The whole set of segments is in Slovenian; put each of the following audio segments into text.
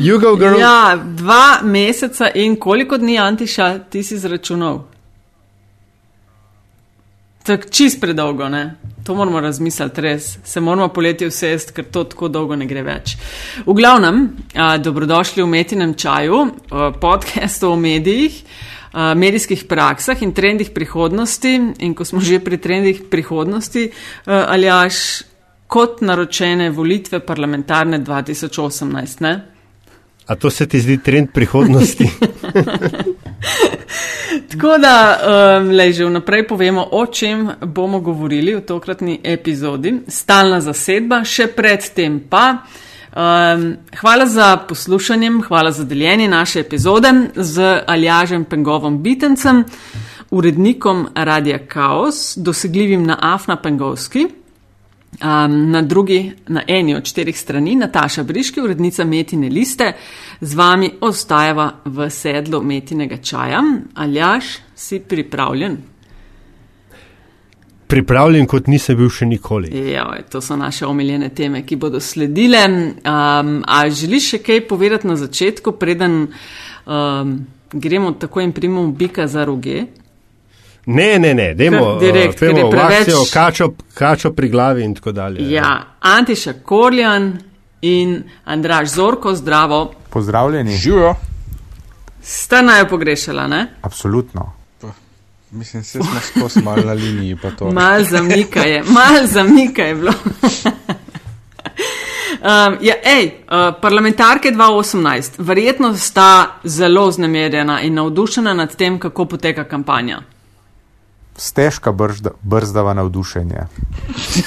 Jugo, girl. Ja, dva meseca in koliko dni Antiša ti si zračunal? Tako čist predolgo, ne? To moramo razmisliti, res. Se moramo poleti usest, ker to tako dolgo ne gre več. V glavnem, a, dobrodošli v Metinem čaju, a, podcastu o medijih, a, medijskih praksah in trendih prihodnosti. In ko smo že pri trendih prihodnosti, a, ali až kot naročene volitve parlamentarne 2018, ne? A to se ti zdi trend prihodnosti? Tako da, um, le že vnaprej povemo, o čem bomo govorili v tokratni epizodi. Stalna zasedba, še predtem pa. Um, hvala za poslušanje, hvala za deljenje naše epizode z Aljažem Pengovom Bitencem, urednikom Radia Chaos, dosegljivim na Afna Pengovski. Um, na drugi, na eni od štirih strani, Nataša Briški, urednica Metine liste, z vami ostajava v sedlu Metinega čaja. Aljaš, si pripravljen? Pripravljen, kot nisem bil še nikoli. Ja, to so naše omiljene teme, ki bodo sledile. Um, a želiš še kaj povedati na začetku, preden um, gremo tako in primemo bika za roge? Ne, ne, ne, dajmo direkt, ker je preveč. akcijo, kačo, kačo pri glavi in tako dalje. Ja, Antiša Korjan in Andraš Zorko, zdravo. Pozdravljeni. Živijo. Sta naj pogrešala, ne? Absolutno. Mislim, se smo skozi malo na liniji. pa to. Mal zamika je, mal zamika je bilo. Um, ja, ej, uh, parlamentarke 2018, verjetno sta zelo znemirjena in navdušena nad tem, kako poteka kampanja. Stežka brzda, brzdava navdušenje.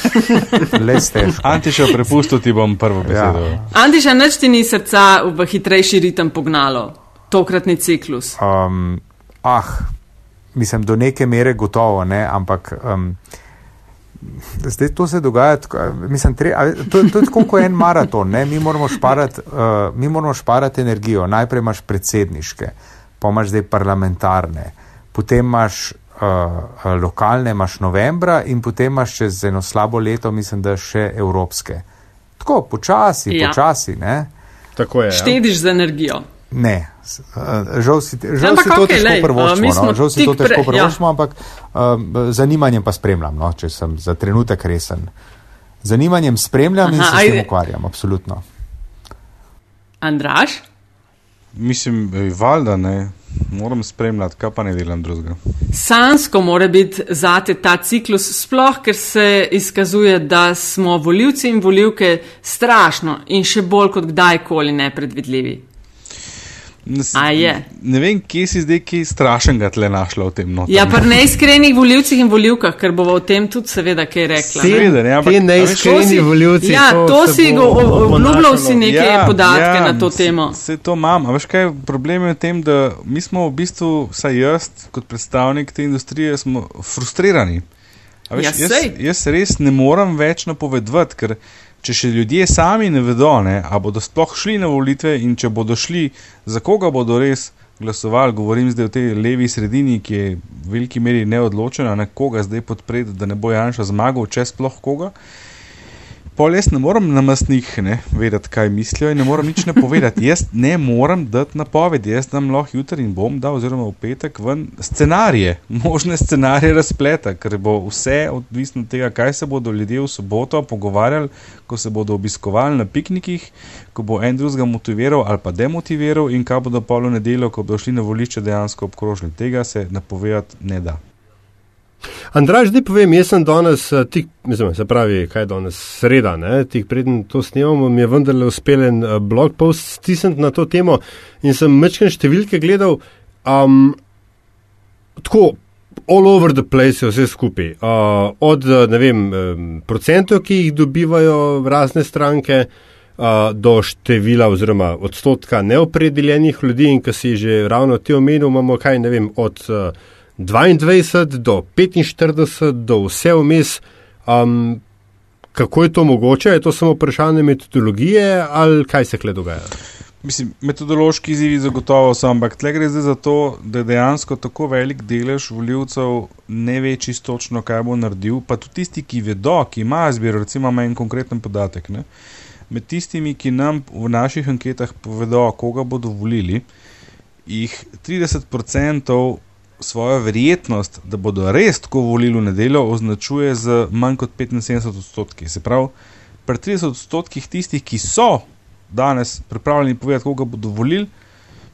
Le stežka. Antiša, prepustil ti bom prvo besedo. Ja. Antiša, nič ti ni srca v hitrejši ritem pognalo, tokratni ciklus. Um, ah, mislim, do neke mere gotovo, ne, ampak. Um, Zdaj to se dogaja, tako, mislim, tre, a, to, to je tako kot en maraton. Ne? Mi moramo šparati uh, moramo šparat energijo. Najprej imaš predsedniške, pa imaš zdaj parlamentarne, potem imaš uh, lokalne, imaš novembra in potem imaš čez eno slabo leto, mislim, da še evropske. Tako počasi, Ja. ja. počasi. Ne? Tako je. Ja. Štediš z energijo. Ne, uh, žal si, žal Ampak si to okej, težko prvoščimo. smo No, žal si to težko pre- prvoščimo, ampak um, zanimanjem pa spremljam, no, če sem za trenutek resen. Zanimanjem spremljam in Aha, se s tem ajde. ukvarjam, absolutno. Andraš? Mislim, valjda ne, moram spremljati, kaj pa ne delam drugega. Sansko mora biti zate ta ciklus, sploh ker se izkazuje, da smo voljivci in voljivke strašno in še bolj kot kdajkoli nepredvidljivi. Ne, s- A je? ne vem, kje si zdaj kaj strašnega tle našla v tem notu. Ja, pa neiskrenih voljivcih in voljivkah, ker bova o tem tudi seveda kaj rekla. Seveda, ne, ampak- veš, neiskreni To volivci. Ja, to se si bo go- obljubljal si neke podatke na to temo. Vse to imam. A veš kaj, problem je v tem, da mi smo v bistvu, saj jaz, kot predstavnik te industrije, smo frustrirani. A Veš, Ja, jaz, jaz res ne morem več napovedovati, ker če še ljudje sami ne vedo, ne, a bodo sploh šli na volitve in če bodo šli, za koga bodo res glasovali, govorim zdaj o tej levi sredini, ki je v veliki meri neodločena, na koga zdaj podpreti, da ne bo Janša zmagal, če sploh koga. Pol jaz ne morem na mestnih vedeti, kaj mislijo in ne morem nič ne povedati. Jaz ne morem dati napovedi, jaz dam lahko jutri in bom dal, oziroma v petek, ven scenarije, možne scenarije razpleta, ker bo vse odvisno od tega, kaj se bodo ljudje v soboto pogovarjali, ko se bodo obiskovali na piknikih, ko bo en drugega motiviral ali pa demotiviral in kaj bodo pol v nedeljo, ko bodo šli na volišče, dejansko obkrožili. Tega se napovedati ne da. Andraž, zdaj povem, jaz sem danes, eh, tik, mislim, se pravi, kaj je danes, sreda, ne, tik preden to snemamo, mi je vendarle uspel en eh, blog post stisniti na to temo in sem mečken številke gledal, um, tako, all over the place je vse skupaj. Uh, od, ne vem, em, procentov, ki jih dobivajo razne stranke, uh, do števila oziroma odstotka neopredeljenih ljudi in ki si že ravno ti omenil, imamo kaj, ne vem, od uh, 22 do 45 do vse vmes. Um, kako je to mogoče? Je to samo vprašanje metodologije ali kaj se kle dogaja? Mislim, metodološki izzivi zagotovo so, ampak tle gre zdaj za to, da je dejansko tako velik delež voljivcev ne ve čisto točno, kaj bo naredil, pa tudi tisti, ki vedo, ki imajo izbiro, recimo ima en konkreten podatek. Ne? med tistimi, ki nam v naših anketah povedo, koga bodo volili, jih 30% svojo verjetnost, da bodo res tako volili v nedeljo, označuje z manj kot 75 odstotki. Se pravi, pri 30 odstotkih tistih, ki so danes pripravljeni povedati, koga bodo volili,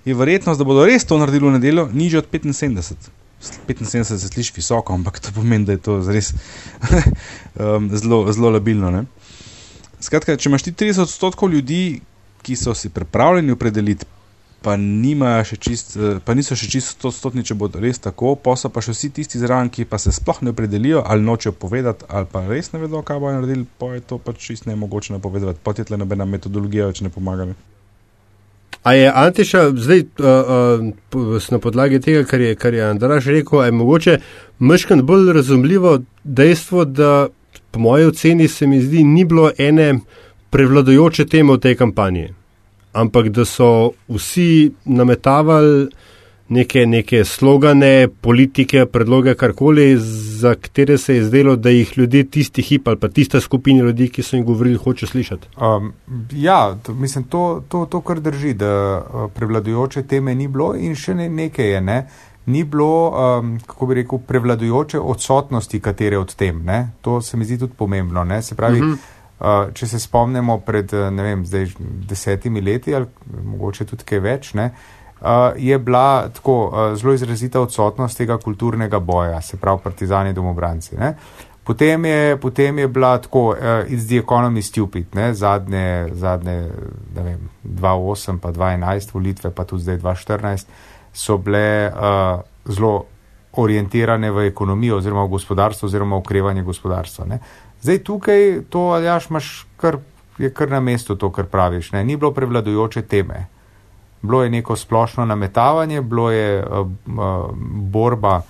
je verjetnost, da bodo res to naredili v nedeljo, nižja od 75. 75 se sliši visoko, ampak to pomeni, da je to res um, zelo, zelo labilno. Ne? Skratka, če imaš ti 30 odstotkov ljudi, ki so si pripravljeni opredeliti, pa, še čist, eh, pa niso še čisto stotni, če bodo res tako, pa so pa še vsi tisti zraven, ki pa se sploh ne opredelijo ali nočejo povedati, ali pa res ne vedo, kaj bodo naredili, pa je to pač čist ne mogoče napovedati, pa je tle nobena metodologija več ne pomaga. A je Antiša zdaj uh, uh, na podlagi tega, kar je, kar je Andraš rekel, je mogoče meškan bolj razumljivo dejstvo, da po moji oceni se mi zdi, ni bilo ene prevladojoče teme v tej kampanji ampak da so vsi nametavali neke, neke slogane, politike, predloge, karkoli, za katere se je zdelo, da jih ljudje tisti hip ali pa tista skupina ljudi, ki so jim govorili, hoče slišati. Um, ja, to, mislim, to, to, to kar drži, da uh, prevladujoče teme ni bilo in še ne, nekaj je. Ne? Ni bilo, um, kako bi rekel, prevladujoče odsotnosti katere od tem. Ne? To se mi zdi tudi pomembno. Ne? Se pravi, uh mhm. -huh. Uh, če se spomnimo pred vem, zdaj, desetimi leti ali mogoče tudi kaj več, ne, uh, je bila tako uh, zelo izrazita odsotnost tega kulturnega boja, se pravi partizani domobranci. Ne. Potem je, potem je bila tako, uh, it's the economy stupid, ne, zadnje, zadnje ne vem, 2008 pa 2011 volitve, pa tudi zdaj 2014, so bile uh, zelo orientirane v ekonomijo oziroma v gospodarstvo oziroma okrevanje gospodarstva. Ne. Zdaj tukaj to, aljaš, imaš kar, je kar na mestu to, kar praviš. Ne? Ni bilo prevladujoče teme. Bilo je neko splošno nametavanje, bilo je uh, uh, borba,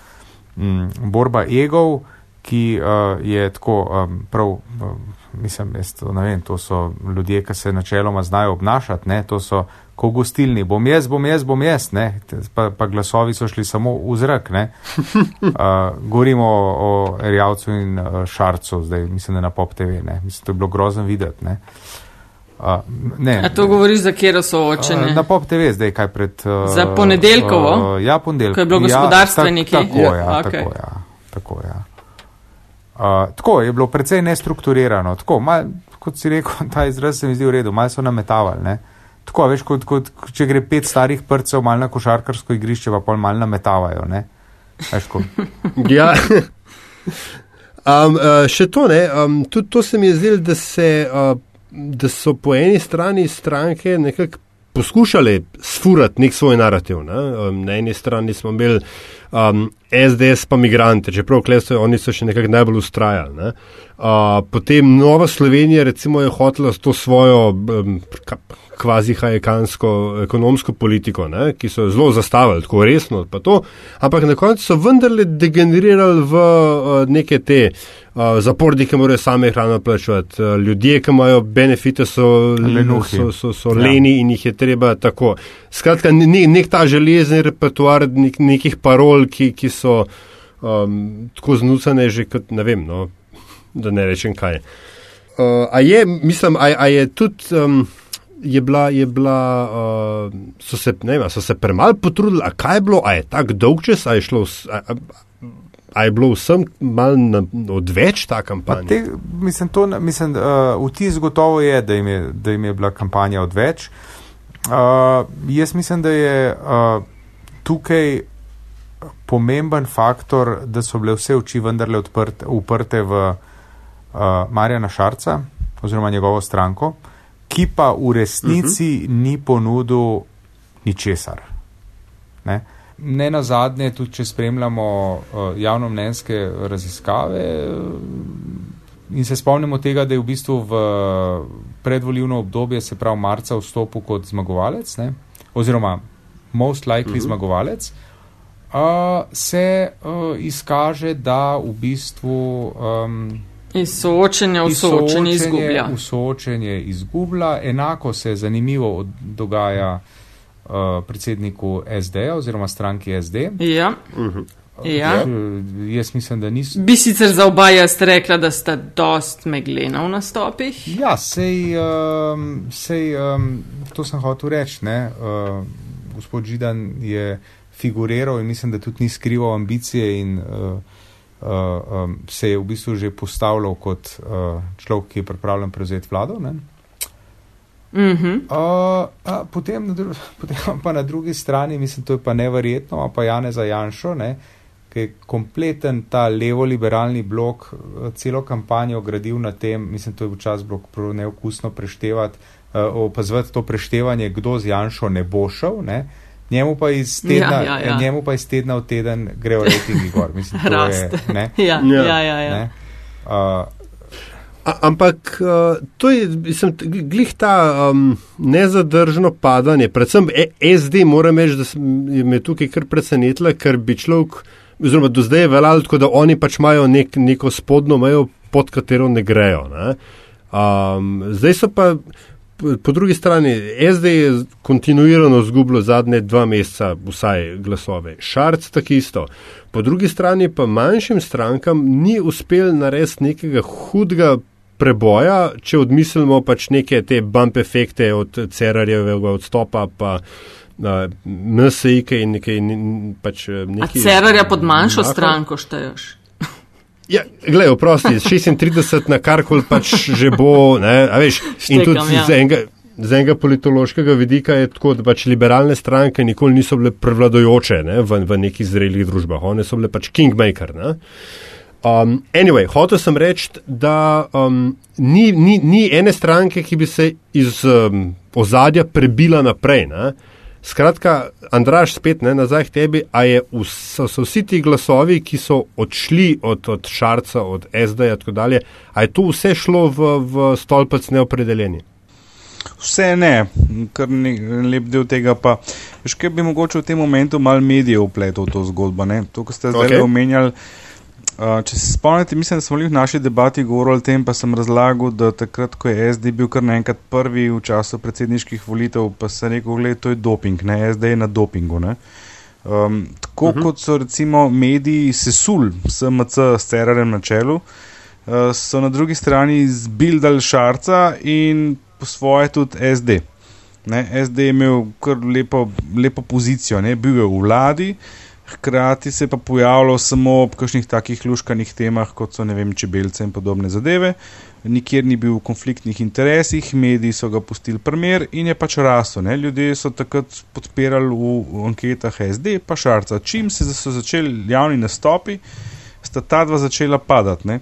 um, borba egov, ki uh, je tako um, prav, uh, mislim, jaz, to, vem, to so ljudje, ki se načeloma znajo obnašati, ne? to so ko gostilni, bom jaz, bom jaz, bom jaz, pa, pa glasovi so šli samo v zrak. Uh, govorimo o, o Rjavcu in uh, Šarcu, zdaj mislim, da na Pop TV. Ne? Mislim, to je bilo grozno videti. Ne? Uh, ne, A to govoriš za kjer so očene? Uh, na Pop TV zdaj, kaj pred. Uh, za ponedeljkovo? Uh, ja, ponedeljkovo. Ko je bilo gospodarstveniki. Ja, tako, ja, okay. tako, ja, tako, ja. Uh, tako je bilo precej nestrukturirano. Tako, mal, kot si rekel, ta izraz se mi zdi v redu, malo so nametavali. Ne? Tako, veš, kot, kot, če gre pet starih prcev malo na košarkarsko igrišče, pa pol malo nametavajo. ja. um, še to ne. Um, tudi to se mi je zdelo, da, uh, da so po eni strani stranke nekako poskušali sfurati nek svoj narativ. Ne? Um, na eni strani smo imeli um, SDS pa migrante, čeprav kleso, oni so še nekako najbolj ustrajali. Ne? Uh, potem Nova Slovenija recimo je hotela s to svojo. Um, kvazi hajekansko ekonomsko politiko, ne, ki so zelo zastavili, tako resno, pa to, ampak na koncu so vendarle degenerirali v uh, neke te uh, zapornike, morajo same hrano plačevati, uh, ljudje, ki imajo benefite, so, so, so, so ja. leni in jih je treba tako. Skratka, ne, nek ta železni repertoar nek, nekih parol, ki, ki so um, tako znucane že kot ne vem, no, da ne rečem kaj. Uh, a je, mislim, a, a je tudi. Um, je bila, je bila uh, so, se, vem, so se premalo potrudili, a kaj je bilo, a je tako dolg čas, a je šlo. A, a, A je bilo vsem malo odveč ta kampanja? Te, mislim, to, mislim, uh, vtis gotovo je da, je, da jim je bila kampanja odveč. Uh, jaz mislim, da je uh, tukaj pomemben faktor, da so bile vse oči vendarle odprte, uprte v uh, Marjana Šarca oziroma njegovo stranko. Ki pa v resnici uh mhm. -huh. ni ponudil ničesar. Ne? ne na zadnje, tudi če spremljamo uh, javnomnenjske raziskave uh, in se spomnimo tega, da je v bistvu v predvoljivno obdobje, se pravi marca, vstopil kot zmagovalec, ne? oziroma most likely uh mhm. -huh. zmagovalec, uh, se uh, izkaže, da v bistvu. Um, Iz soočenja v soočenje izgublja. V soočenje izgublja. Enako se zanimivo dogaja uh, predsedniku SD oziroma stranki SD. Ja. Uh, Ja. Eh, Jaz mislim, da niso. Bi sicer za oba jaz rekla, da sta dost meglena v nastopih. Ja, sej, um, sej um, to sem hotel reči. ne. Uh, gospod Židan je figuriral in mislim, da tudi ni skrival ambicije in uh, uh, um, se je v bistvu že postavljal kot uh, človek, ki je pripravljen prevzeti vlado. Ne. Mhm. Uh, a, potem, na dru- potem pa na drugi strani, mislim, to je pa neverjetno, pa Jane za Janšo, ne, ki je kompleten ta levo-liberalni blok, eh, celo kampanjo gradil na tem, mislim, to je včasih bilo neokusno preštevati, uh, opazovati to preštevanje, kdo z Janšo ne bo šel. Ne. Njemu pa, iz tedna, Ja, ja, ja. njemu pa iz tedna v teden grejo rejtingi gor. Mislim, to je, ne, Ja, Ja. ja, ja. ja. ne. Uh, A, ampak uh, to je, mislim, glih ta um, nezadržno padanje, predvsem e SD, moram reči, da me tukaj kar presenetila, ker bi človek, oziroma do zdaj je veljalo tako, da oni pač imajo nek, neko spodno mejo, pod katero ne grejo. Ne? Um, zdaj so pa. Po- drugi strani, SD je kontinuirano zgubilo zadnje dva meseca vsaj glasove, Šarc tako isto. Po drugi strani pa manjšim strankam ni uspel narediti nekega hudega preboja, če odmislimo pač neke te bump efekte od Cerarjevega odstopa, pa NSI-ke in nekaj. Pač, eh, A Cerarja pod manjšo stranko šteješ. Ja, gledaj, oprosti, 36 na karkoli pač že bo, ne, a veš, in tudi Štekam, ja. z enega. Z enega politološkega vidika je tako, da pač liberalne stranke nikoli niso bile prevladojoče ne, v, v nekih zrelih družbah, one so bile pač kingmaker. Ne. Um, anyway, hotel sem reči, da um, ni, ni, ni ene stranke, ki bi se iz um, ozadja prebila naprej. Ne. Skratka, Andraš, spet ne, nazaj k tebi, a je vs, so vsi ti glasovi, ki so odšli od, od Šarca, od SD-ja in tako dalje, a je to vse šlo v, v stolpec neopredeljeni? Vse ne, kar ne, lep del tega pa. Veš, kaj bi mogoče v tem momentu mal medijev upletel v to zgodbo. Ne? To, kar ste zdaj okay. omenjali. Uh, če se spomnite, mislim, da smo v naši debati govorili o tem, pa sem razlagal, da takrat, ko je SD bil kar naenkrat prvi v času predsedniških volitev, pa sem rekel, gledaj, to je doping, ne, SD je na dopingu. Ne. Um, tako uh -huh. kot so recimo mediji sesul SMC s Cerarem na čelu, uh, so na drugi strani zbildali Šarca in po svoje tudi SD. Ne, SD je imel kar lepo, lepo pozicijo, ne, bil je v vladi, hkrati se je pa pojavljal samo ob kakšnih takih luškanih temah, kot so vem, čebelce in podobne zadeve. Nikjer ni bil v konfliktnih interesih, mediji so ga pustili primer in je pač rasel. Ne. Ljudje so takrat podpirali v anketah SD, pa šarca. Čim se so začeli javni nastopi, sta ta dva začela padati. Ne.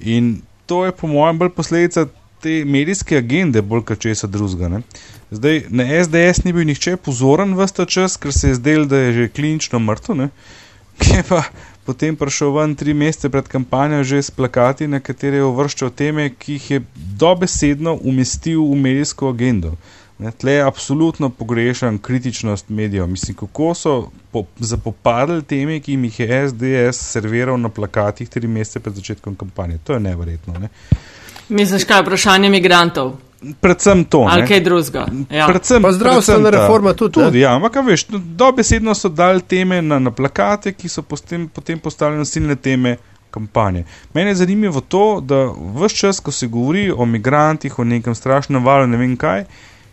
In to je po mojem bolj posledica te medijske agende, bolj kot česa drugega. Zdaj na SDS ni bil nihče pozoren v ta čas, ker se je zdel, da je že klinično mrtev, ne? ki je pa potem prišel ven tri mesece pred kampanjo že s plakati, na katere je uvrščal teme, ki jih je dobesedno umestil v medijsko agendo. Ne, tle absolutno pogrešan kritičnost medijev. Mislim, kako so po, zapopadli teme, ki jim jih je SDS serviral na plakatih tri mesece pred začetkom kampanje. To je neverjetno. Ne. Misliš, kaj je vprašanje migrantov Predvsem to. ali ne. kaj drugega? Ja. Predvsem, Pa zdravstvena predvsem ta- reforma tudi, tudi ja, ampak veš, no, dobesedno so dali teme na, na plakate, ki so potem, potem postale nosilne teme kampanje. Mene je zanimivo to, da vse čas, ko se govori o migrantih, o nekem strašnem valu, ne vem kaj,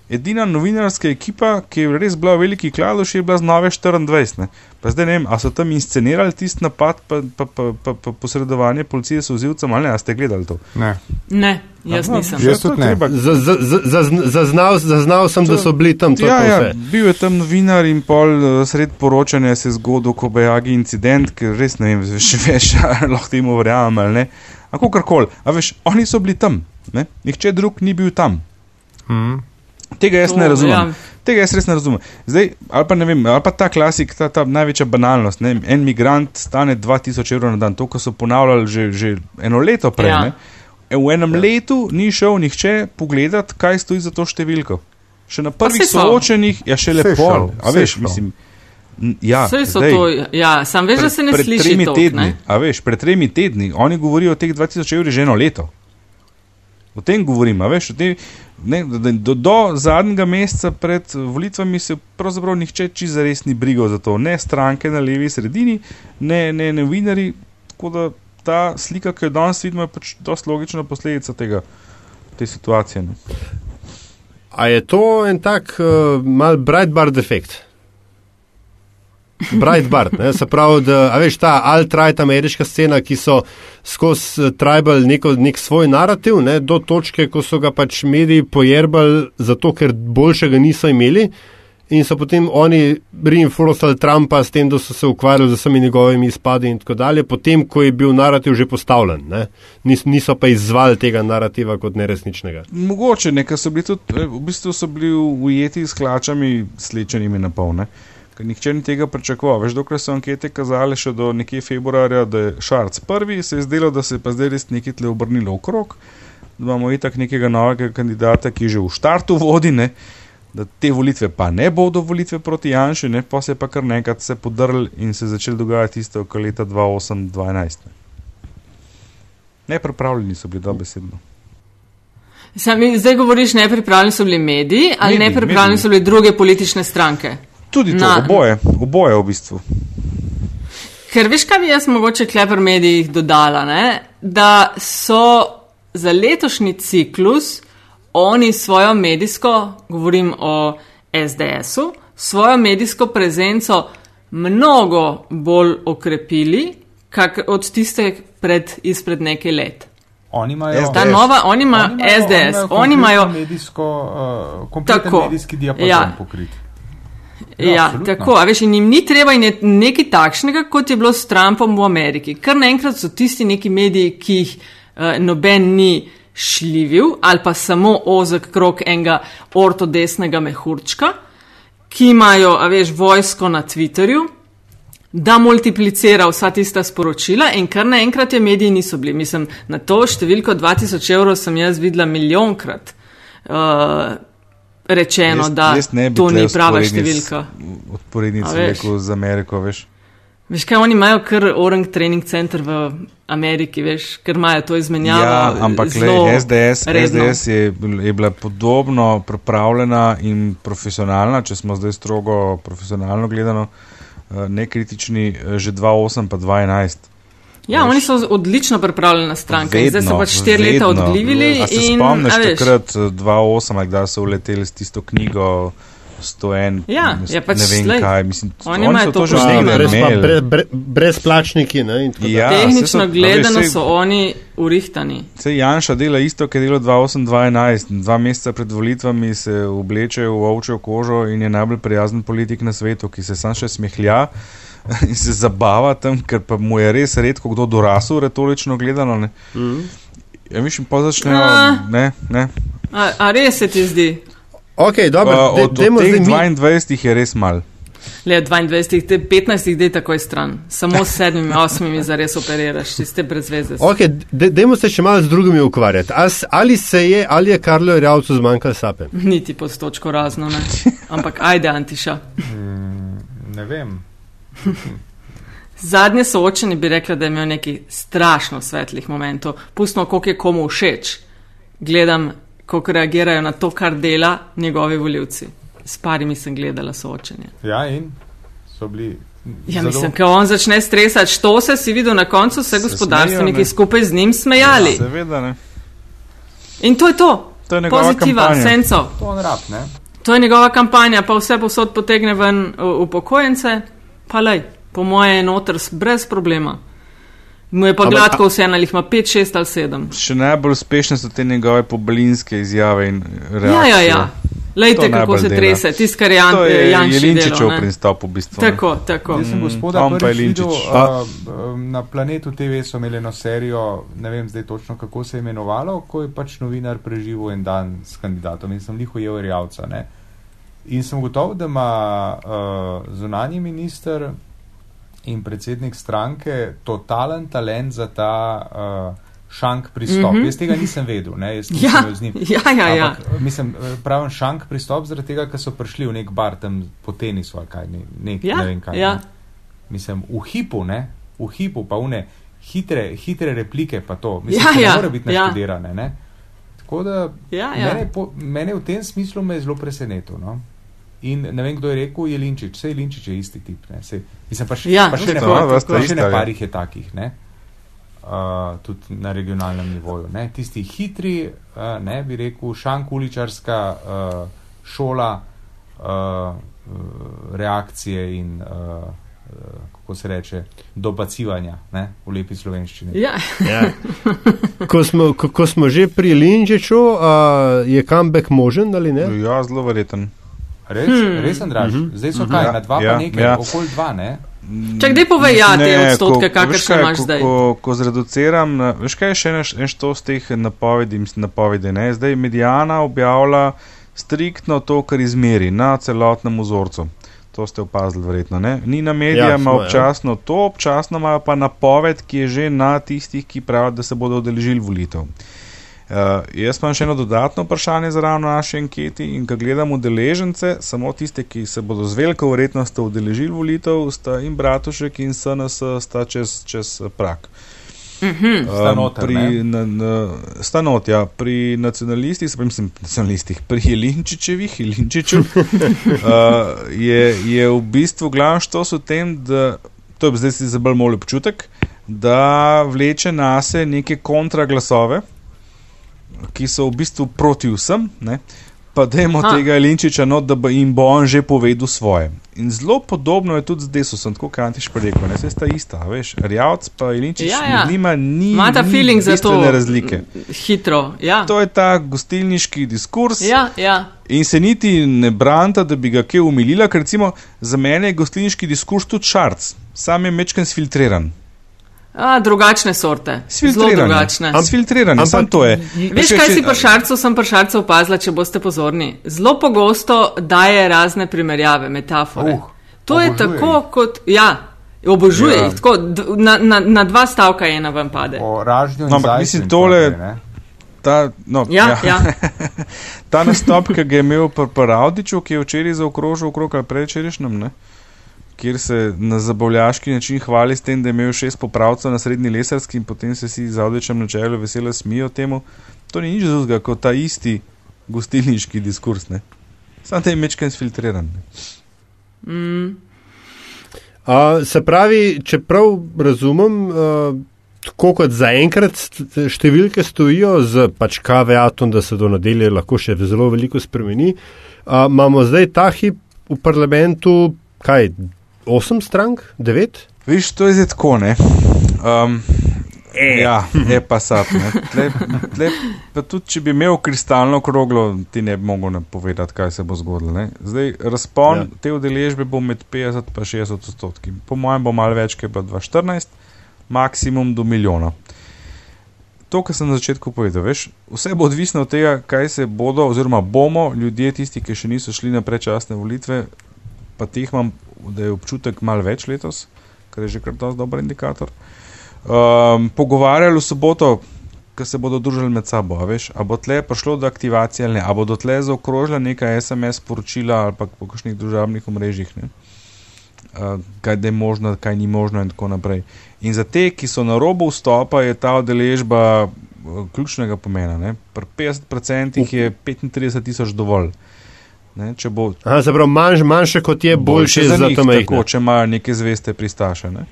edina novinarska ekipa, ki je res bila v veliki kladuši, je bila z Nove 24. Ne? Pa zdaj ne vem, a so tam inscenirali tisti napad, pa, pa, pa, pa, pa posredovanje policije s vzivcem ali ne, a ste gledali to? ne. Ne, jaz Aha, nisem. Jaz to je tudi ne. treba- Z- z- z- zazn- Zaznal, zaznal sem, da so bili tam to Ja, pa ja, bil je tam novinar in pol eh, sred poročanja se je zgodil Kobajagi incident, ker res ne vem, še veš, ali lahko temu verjamem ali ne. Ampak karkoli, a veš, oni so bili tam, ne? nihče drug ni bil tam. Mm. Tega jaz To, ne razumem. ja. Tega jaz res ne razumem. Zdaj, ali pa ne vem, ali pa ta klasik, ta, ta največja banalnost. Ne? En migrant stane 2000 evrov na dan, to, kar so ponavljali že, že eno leto prej. Ja. Ja. V enem ja. letu ni šel nihče pogledat, kaj stoji za to številko. Še na prvih saj so. soočenjih je še Saj lepo. A veš, šel. mislim. Ja, Vse so zdaj, to, ja, sam veš, da se ne pred sliši tremi to. tedni, a veš, pred tremi tedni, oni govorijo o teh 2000 evrih že eno leto. O tem govorim, veš, tem, ne, do, do zadnjega meseca pred volitvami se pravzaprav nihče čisto res ni brigal za to. Ne stranke na levi sredini, ne, ne novinari. Tako da ta slika, ki jo danes vidimo, je pač dosti logična posledica tega, te situacije. Ne. A je to en tak uh, mal Breitbart efekt? Breitbart, ne, se pravi, da, veš, ta alt-right ameriška scena, ki so skozi eh, tribal neko, nek svoj narativ, ne, do točke, ko so ga pač mediji pojerbali zato, ker boljšega niso imeli in so potem oni reinforcali Trumpa s tem, da so se ukvarjali z vsemi njegovimi izpadi in tako dalje, potem, ko je bil narativ že postavljen, ne, Nis, niso pa izvali tega narativa kot neresničnega. Mogoče, nekaj so bili tudi, eh, v bistvu so bili ujeti s klačami, slečenimi na polne. Ker nihče ni tega pričakoval. Veš, dokler so ankete kazale še do nekje februarja, da je Šarc prvi, se je zdelo, da se je pa zdaj res nekaj tle obrnilo okrog. Da imamo itak nekega novega kandidata, ki že v štartu vodi, ne, da te volitve pa ne bodo volitve proti Janši, ne, pa se je pa kar nekaj se podrl in se je začel dogajati isto, kot leta 2008-2012. Ne. Nepripravljeni so bili dobesedno. Sami, zdaj govoriš, nepripravljeni so bili mediji ali Mediji, nepripravljeni mediji. so bile druge politične stranke. Tudi to, Na- oboje, oboje v bistvu. Ker veš, kaj bi jaz mogoče kleper medijih dodala, ne? da so za letošnji ciklus oni svojo medijsko, govorim o SDS-u, svojo medijsko prezenco mnogo bolj okrepili, kak od tiste pred, izpred nekaj let. Oni imajo, Ta nova, oni imajo SDS, oni imajo. medijsko, uh, kompleten Tako, medijski diapazon ja. pokrit. Ja, ja tako, a veš, in jim ni treba in je nekaj takšnega, kot je bilo s Trumpom v Ameriki. Kar naenkrat so tisti neki mediji, ki jih uh, noben ni šljivil ali pa samo ozek krok enega ortodesnega mehurčka, ki imajo, a veš, vojsko na Twitterju, da multiplicira vsa tista sporočila in kar naenkrat je mediji niso bili. Mislim, na to številko 2000 evrov sem jaz videla milijonkrat. Uh, rečeno, Jaz- da jaz ne to ni prava številka. Veš. rekel z Ameriko, veš. Veš kaj, oni imajo kar Orang Training Center v Ameriki, veš, ker imajo to izmenjavo. Ja, ampak le, SDS, redno. SDS je, je bila podobno pripravljena in profesionalna, če smo zdaj strogo profesionalno gledano, eh, nekritični, eh, že 2008 pa 2011. Ja, oni so odlično pripravljeni na stranke. in Zdaj so pač štiri leta vedno. odglivili A se in spomniš a veš, takrat eh, 2008, ali kdaj so uleteli s tisto knjigo 101, Ja, ja, pač ne vem glej, kaj, mislim, oni imajo so to že zdaj brez, imeli. bre, bre, brezplačniki. Ne, in tako dalje. Ja, tehnično so- veš, gledano saj- so oni urihtani. Sej Janša dela isto, kot je delal 2008-2011. Dva meseca pred volitvami se obleče v ovčjo kožo in je najbolj prijazen politik na svetu, ki se sam še smehlja in se zabava tam, ker pa mu je res redko kdo dorasel, retorično gledano. Ne. Mhm. Ja, mislim, pa začnejo. A. Ne, ne. A, a res se ti zdi? Ok, dobro, Uh, de, od, od dajmo teh zdaj mi. 22 jih je res mal. Le 22, te 15 dej takoj stran. Samo s sedmimi, osmimi zares operiraš, ti ste brez veze. Ok, de, dajmo se še malo z drugimi ukvarjati. As, ali se je, ali je Karlo Rjavcu zmanjkal sape? Niti pod točko razno, ne. Ampak ajde, Antiša. Mm, ne vem. Zadnje soočenje bi rekla, da je imel nekaj strašno svetlih momentov. Pustno, koliko je komu všeč. Gledam, kako reagirajo na to, kar dela njegovi voljivci. S parimi sem gledala soočenje. Ja, in so bili. Ja, mislim, ko on začne stresati, što se si videl na koncu, vse Se gospodarstveniki smejijo, ne? skupaj z njim smejali. Seveda ne. In to je to. To je njegova Pozitiva, kampanja. senco. To on rab, ne? To je njegova kampanja, pa vse posod potegne ven upokojence, pa lej, po moje je noter brez problema. Mu je pa Ampak- gladko vse, ali jih ima 5, 6 ali 7. Še najbolj uspešne so te njegove pobelinske izjave in Ja, reakcije. ja, ja. Lejte, To kako se dela. trese, tisto, kar je Jan, To je Janči Jelinčičev delal. ne. pristop v bistvu. ne. Tako, tako. Jaz sem Mm, gospoda je prvič videl uh, na planetu TV, so imeli eno serijo, ne vem zdaj točno kako se je imenovalo, ko je pač novinar preživel en dan s kandidatom in sem jih ujel rjavca. Ne? In sem gotov, da ima uh, zunanji minister in predsednik stranke totalen talent za ta uh, šank pristop. Mm. -hmm. Jaz tega nisem vedel, ne? jaz nisem Ja, imel z njim. ja, ja. ja. Ampak, mislim, eh, pravim šank pristop zaradi tega, ker so prišli v nek bar tam po tenisu ali kaj, ne, nek, Ja, ne vem kaj. ja. Ne. Mislim, v hipu, ne, v hipu pa une hitre, hitre replike pa to. Mislim, Ja, ki ja, ne more biti ja. naštudirane, ne. Tako da Ja, ja. Mene, po, mene v tem smislu me je zelo presenetil. No? In ne vem, kdo je rekel, je Linčič, vse Linčič je isti tip. Ne? Sej, mislim, pa še, Ja, pa še, ne, tako, pa, pa še ne parih je takih, ne? Uh, tudi na regionalnem nivoju. Ne? Tisti hitri, uh, ne bi rekel, šankuličarska uh, šola uh, uh, reakcije in uh, uh, kako se reče, dobacivanja ne? v lepi slovenščini. Ja. Ja. Ko, smo, ko, ko smo že pri Linčiču, uh, je comeback možen ali ne? Ja, zelo verjeten. Res, Hmm. res, Andraž, Mhm. zdaj so kaj, Ja, na dva ja, pa nekaj, ja. okoli dva, ne? Čak, daj povej, ja, te odstotke, kakršne imaš ko, zdaj. Ko, ko zreduciram, veš kaj je še ena- en štos teh napovedi, mislim, napovedi, ne? Zdaj medijana objavlja striktno to, kar izmeri na celotnem vzorcu. To ste opazili, verjetno. Ne? Ni na medijama Ja, ja, ja. občasno to, občasno imajo pa napoved, ki je že na tistih, ki pravijo, da se bodo odeležili volitev. Uh, jaz imam še eno dodatno vprašanje za ravno naše anketi in ko gledam udeležence, samo tiste, ki se bodo z veliko verjetnostjo udeležili volitev, sta in Bratušek in SNS sta čez, čez eh, prak. Mhm. Sta noter, pri, ne? na, na, sta not, ja, pri nacionalistih, se pravi, mislim, nacionalistih, pri Jelinčičevih, Jelinčiču, uh, je, je v bistvu glavno štos v tem, da to je zdaj si za bolj moli občutek, da vleče na se neke kontraglasove, ki so v bistvu proti vsem, ne? pa dajmo Aha. tega Jelinčiča, no, da bo jim bo on že povedal svoje. In zelo podobno je tudi z Desusom, tako kot Antiš rekel, ne vse sta ista, veš, Rjavc pa Jelinčič, Ja, ja, njima ni, Imata ni feeling za to. bistvene razlike. Hitro, ja. To je ta gostilniški diskurs Ja, ja. in se niti ne branta, da bi ga kje umilila, ker recimo za mene je gostilniški diskurs tudi šarc, sam je mečken sfiltriran. A, drugačne sorte. Zelo je. drugačne. Sfiltriran, Ampak- sam to je. Veš, kaj si pri šarcu, sem pri šarcu opazila, če boste pozorni. Zelo pogosto daje razne primerjave, metafore. Uh, to je obožuje tako jih. kot, ja, obožuje Ja. jih, tako, na, na, na dva stavka ena vam pade. O ražnju in No, ampak mislim, tole- tako ne. Ta, no, Ja, ja. ta nastop, ki ga je imel pri Paravdiču, ki je včeraj zaokrožil okrog ali prečerišnjem, ne? Kjer se na zabavljaški način hvali s tem, da je imel šest popravcev na srednji lesarski in potem se si za odličnem načelu veselo smijo temu. To ni nič drugega kot ta isti gostilniški diskurs. Ne? Sam te je mečken sfiltriran. Ne? Mm. Uh, se pravi, če prav razumem, uh, tako kot zaenkrat številke stojijo z pač kaveatom, da se do nedelje lahko še zelo veliko spremeni, uh, imamo zdaj ta hip v parlamentu, kaj, osem strank, devet? Viš, to je zdaj tako, ne. Um, e. Ja, je pa sad. ne. Tle, tle, pa tudi, če bi imel kristalno kroglo, ti ne bi mogel napovedati, kaj se bo zgodilo. Ne. Zdaj, razpon Ja. ja. te udeležbe bo med 50 in 60 odstotki. Po mojem bo malo več, kot je bilo 2014, maksimum do milijona. To, kar sem na začetku povedal, veš, vse bo odvisno od tega, kaj se bodo, oziroma bomo ljudje, tisti, ki še niso šli na predčasne volitve, pa teh imam, da je občutek malo več letos, kar je že kar dosti dober indikator. Um, pogovarjali v soboto, ki se bodo družili med sabo, a veš, a bo tle prišlo do aktivacije ali ne, a bodo tle zaokrožila neka SMS sporočila ali pa po kakšnih družabnih omrežjih, ne? Uh, kaj je možno, kaj ni možno in tako naprej. In za te, ki so na robu vstopa, je ta udeležba uh, ključnega pomena. Ne? Pri 50% je 35 tisoč dovolj. Ne? Če bo Aha, se pravi, manj, manjše kot je, boljše za njih, to majhno. če imajo neke zveste pristaše. Ne?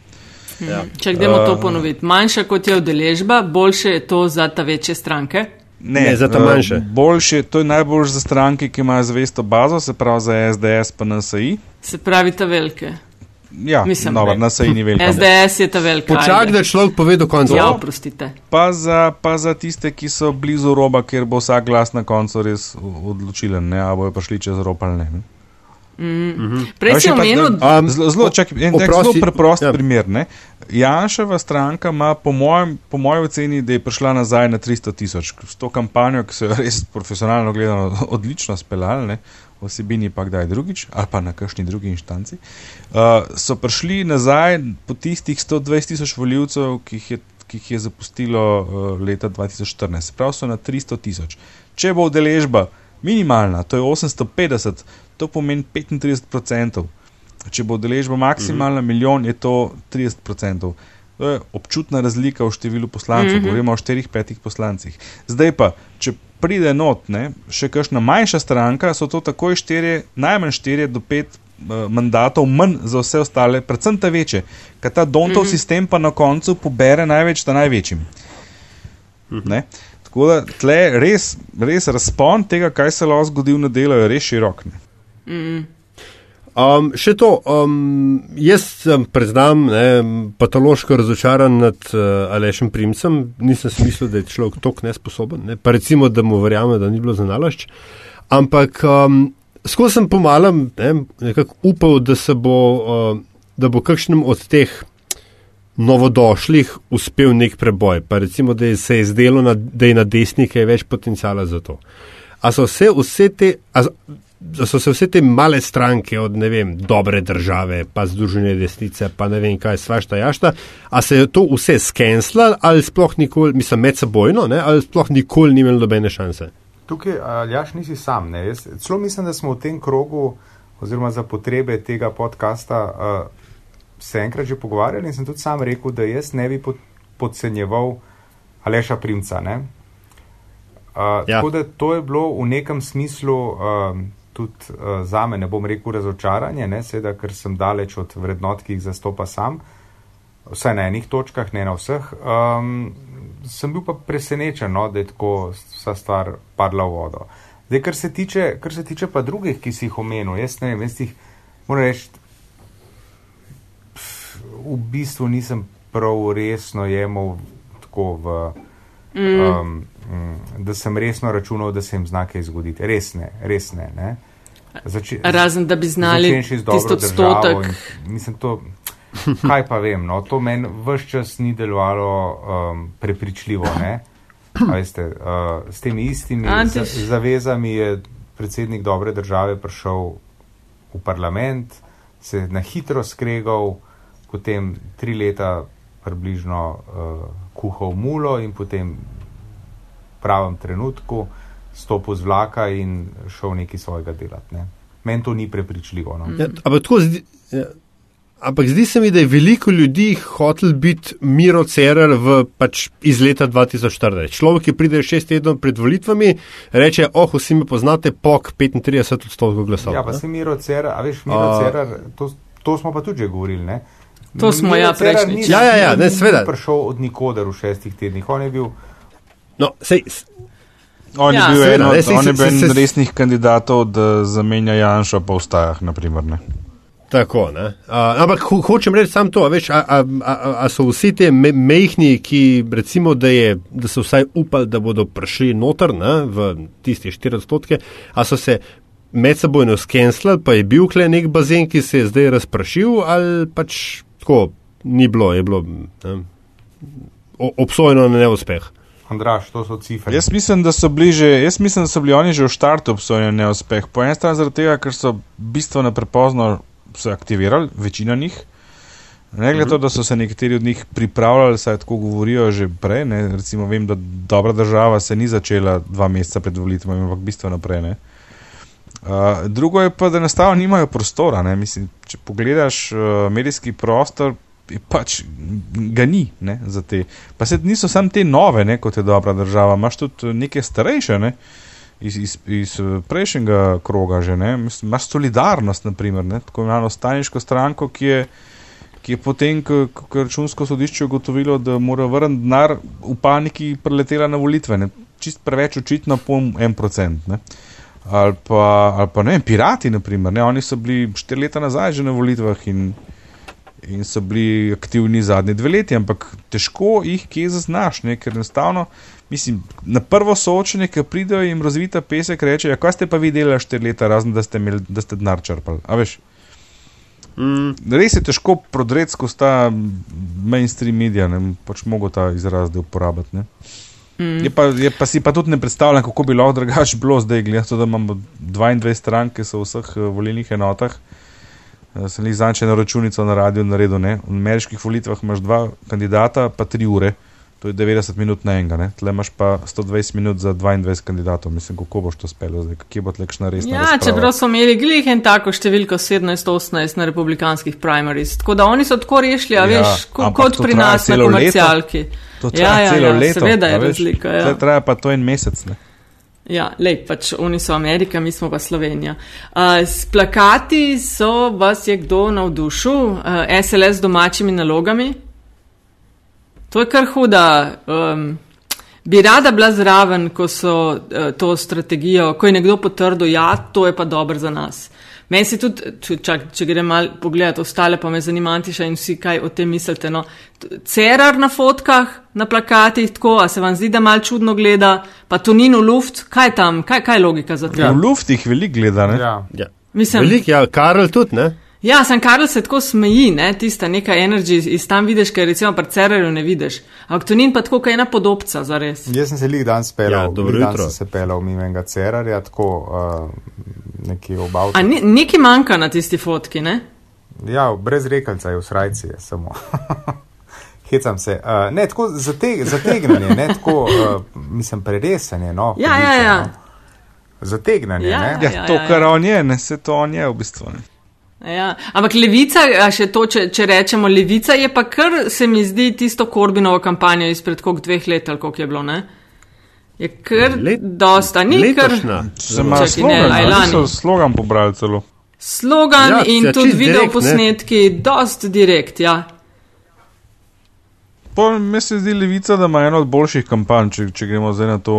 Ja. Če gremo to Uh, ponoviti, manjša kot je udeležba, boljše je to za ta večje stranke. Ne, za ta eh, manjše. Boljše, to je najbolj za stranke, ki imajo zvesto bazo, se pravi za SDS pa NSI. Se pravi, ta velike. Ja, Mislim, dobro, ne. NSI ni velika. SDS je ta velika. Počak, ajde. da človek pove do konca. Ja, oprostite. Pa za, pa za tiste, ki so blizu roba, kjer bo vsak glas na koncu res odločilen, ne, a bojo prišli čez rob ali ne. ne. Prej A si še pa, omenil, da- Um, Zelo, zelo, preprost ja. ja. primer. Ne? Janševa stranka ima, po mojem, po mojem oceni, da je prišla nazaj na 300 tisoč. S to kampanjo, ki so jo res profesionalno gledano odlično speljali, ne? osebini pa kdaj drugič, ali pa na kakšni drugi inštanci, uh, so prišli nazaj po tistih 120 tisoč voljivcev, ki jih je. Ki jih je zapustilo uh, leta 2014, prav so na 300 tisoč. Če bo udeležba minimalna, to je 850, to pomeni 35%. Če bo deležba maksimalna mm -hmm. milijon, je to 30%. To je občutna razlika v številu poslancev, mm -hmm. govorimo o štirih, petih poslancih. Zdaj pa, če pride not, ne, še kakšna manjša stranka, so to takoj štirje, najmanj štirje do pet uh, mandatov, manj za vse ostale, predvsem ta večje, ker ta Dontov mm -hmm. sistem pa na koncu pobere največ ta največjim. Mm -hmm. Tako da tle res, res razpon tega, kaj se lahko zgodi v nedeljo, je res širok. Mm -hmm. Um, še to, um, jaz sem, priznam, ne, patološko razočaran nad uh, Alešem Primcem. Nisem si mislil, da je človek tako nesposoben. Ne. Pa recimo, da mu verjamem, da ni bilo za nalašč. Ampak um, skozi sem pomalem ne, nekako upal, da se bo, uh, da bo kakšnem od teh novodošlih uspel nek preboj. Pa recimo, da je se je zdelo, na, da je na desni kaj več potencijala za to. A so vse, vse te. A, da so se vse te male stranke od ne vem, dobre države, pa združene desnice, pa ne vem kaj, svašta jašta, a se je to vse skenslo ali sploh nikoli, mislim, medsebojno, ne, ali sploh nikoli ni imelo nobene šanse. Tukaj, Aljaš, nisi sam. Ne? Jaz celo mislim, da smo v tem krogu, oziroma za potrebe tega podcasta, uh, se enkrat že pogovarjali in sem tudi sam rekel, da jaz ne bi podcenjeval Aleša Primca. Uh, ja. Tako da to je bilo v nekem smislu. Uh, tudi uh, za me, ne bom rekel razočaranje, ne, seveda, ker sem daleč od vrednot, ki jih zastopa sam, vsaj na enih točkah, ne na vseh. Um, sem bil pa presenečen, no, da je tako vsa stvar padla v vodo. Zdaj, kar se tiče, kar se tiče pa drugih, ki si jih omenil, jaz ne vem, jaz jih moram reči, v bistvu nisem prav resno jemal tako v. Mm. Um, da sem resno računal, da se jim znake izgoditi. Res ne, res ne. ne. Zači, Razen da bi znali tisto odstotek. Mislim, to, kaj pa vem, no, to meni vse čas ni delovalo um, prepričljivo. Veste, uh, s temi istimi Antiš. zavezami je predsednik dobre države prišel v parlament, se na hitro skregal, potem tri leta približno uh, kuhal mulo in potem v pravem trenutku stopil z vlaka in šel nekaj svojega delati. Ne. Meni to ni prepričljivo. No. Ja, ampak, zdi, ja, ampak zdi se mi, da je veliko ljudi hotel biti Miro Cerar v, pač iz leta 2014. Človek, ki pride šest tednov pred volitvami, reče: Oh, vsi me poznate, pok 35 odstotkov glasov. Ja, pa si Miro Cerar, a veš, Miro uh, Cerar, to, to smo pa tudi že govorili. Ne? To smo ja prejšnji. Ja, ja, ja, ne, sveda. Ni prišel od nikoder v šestih tednih. On je bil. No, sej, On ja, je bil eden od en resnih kandidatov, da zamenja Janša po ustajah. Naprimer, Tako, uh, ampak ho hočem reči samo to, veš, a, a, a, a so vsi te me mehni, ki recimo, da, je, da so vsaj upali, da bodo prišli noter ne, v tiste 4 odstotke, a so se medsebojno skenslali, pa je bil kle nek bazen, ki se je zdaj razprašil, ali pač tako ni bilo, je bilo ne, obsojeno na neuspeh. Andraš, to so cifre. Jaz mislim, da so bili, že, jaz mislim, da so bili oni že v štartu obsojeni na neuspeh. Po eni strani zaradi tega, ker so bistveno prepozno se aktivirali, večina njih. Ne glede na to, da so se nekateri od njih pripravljali, saj tako govorijo že prej. Ne? Recimo, vem, da dobra država se ni začela dva meseca pred volitvami, ampak bistveno prej. Uh, drugo je pa, da enostavno nimajo prostora. Mislim, če pogledaš uh, medijski prostor, pač ga ni ne, za te. Pa se niso samo te nove, ne, kot je dobra država, imaš tudi neke starejše. Ne. Iz, iz, iz prejšnjega kroga, že imaš solidarnost, naprimer, ne? tako imenovano staniško stranko, ki je, ki je potem, ko je računsko sodišče ugotovilo, da mora vrniti denar, v paniki preletela na volitve, ne? čist preveč očitno, po en procent. Ali pa, ali pa ne vem, pirati, naprimer, ne? oni so bili štiri leta nazaj že na volitvah in in so bili aktivni zadnje dve leti, ampak težko jih kje zaznaš, ne? ker enostavno, mislim, na prvo soočenje, ki pridejo jim razvita pesek, reče: ja, Kaj ste pa vi delali štiri leta, razen da ste, imeli, da ste denar črpali? A veš? Mm. Res je težko prodreti skozi ta mainstream medija, ne pač mogo ta izraz uporabiti. Mm. Je, pa, je pa si pa tudi ne predstavljam, kako bi lahko drugače bilo zdaj, gledano, da imamo 22 stranke v vseh uh, volilnih enotah. Eh, sem jih zanče na računico na radiju naredil. Ne? V ameriških volitvah imaš dva kandidata, pa tri ure To je 90 minut na enega, ne? tle imaš pa 120 minut za 22 kandidatov. Mislim, kako boš to spelo zdaj, kje bo tlekšna resna. Ja, razprava? čeprav so imeli glih en tako številko 17-18 na republikanskih primaries. Tako da oni so tako rešili, a Ja, veš, ko, kot pri nas na celo leto. komercialki. To Ja, traja ja, celo ja, leto. seveda je veš. razlika, ja. Traja pa to en mesec. Ne? Ja, lej, pač oni so Amerika, mi smo pa Slovenija. Uh, s plakati so vas je kdo navdušil, uh, SLS z domačimi nalogami. To je kar huda. Um, bi rada bila zraven, ko so uh, to strategijo, ko je nekdo potrdil, ja, to je pa dobro za nas. Meni se tudi, če, čak, če grem malo pogledati ostale, pa me zanima, Antiša in vsi, kaj o tem mislite. No. Cerar na fotkah, na plakatih, tako, a se vam zdi, da mal čudno gleda, pa to ni no luft, kaj tam, kaj, kaj je logika za to? Ja. V luftih veliko gleda. Ne? Ja. Ja. Mislim, Velik, ja, Karel tudi, ne? Ja, sem Karl se tako smeji, ne, tista neka energy iz tam vidiš, ker recimo pri Cererju ne vidiš. Ampak to ni pa tako, kot ena podobca, za res. Jaz sem se lik dan Ja, spelal, dobro jutro. sem se pelal mimo enega cerarja, tako uh, neki obav. A ni, nekaj manjka na tisti fotki, ne? Ja, brez rekalca je v srajci, je samo. Hecam se. Uh, ne, tako zateg, zategnanje, ne tako, uh, mislim, preresanje. No, Ja, hudiče, ja, ja. No. Zategnanje, Ja, ne? Ja, Ja, to, ja, ja. kar on je, ne se to on je v bistvu. Ne. Ja. Ampak levica, še to, če, če rečemo, levica je pa kar, se mi zdi, tisto Korbinovo kampanjo izpred koliko dveh let ali koliko je bilo, ne? Je kar Let- dosta, ni kar Letošnja. Se ima ne, slogan, ali lani. so slogan pobrali celo. slogan Ja, in ja, tudi video ne. posnetki, dost direkt, ja. Pa mi se zdi levica, da ima eno od boljših kampanj, če, če gremo zdaj na to,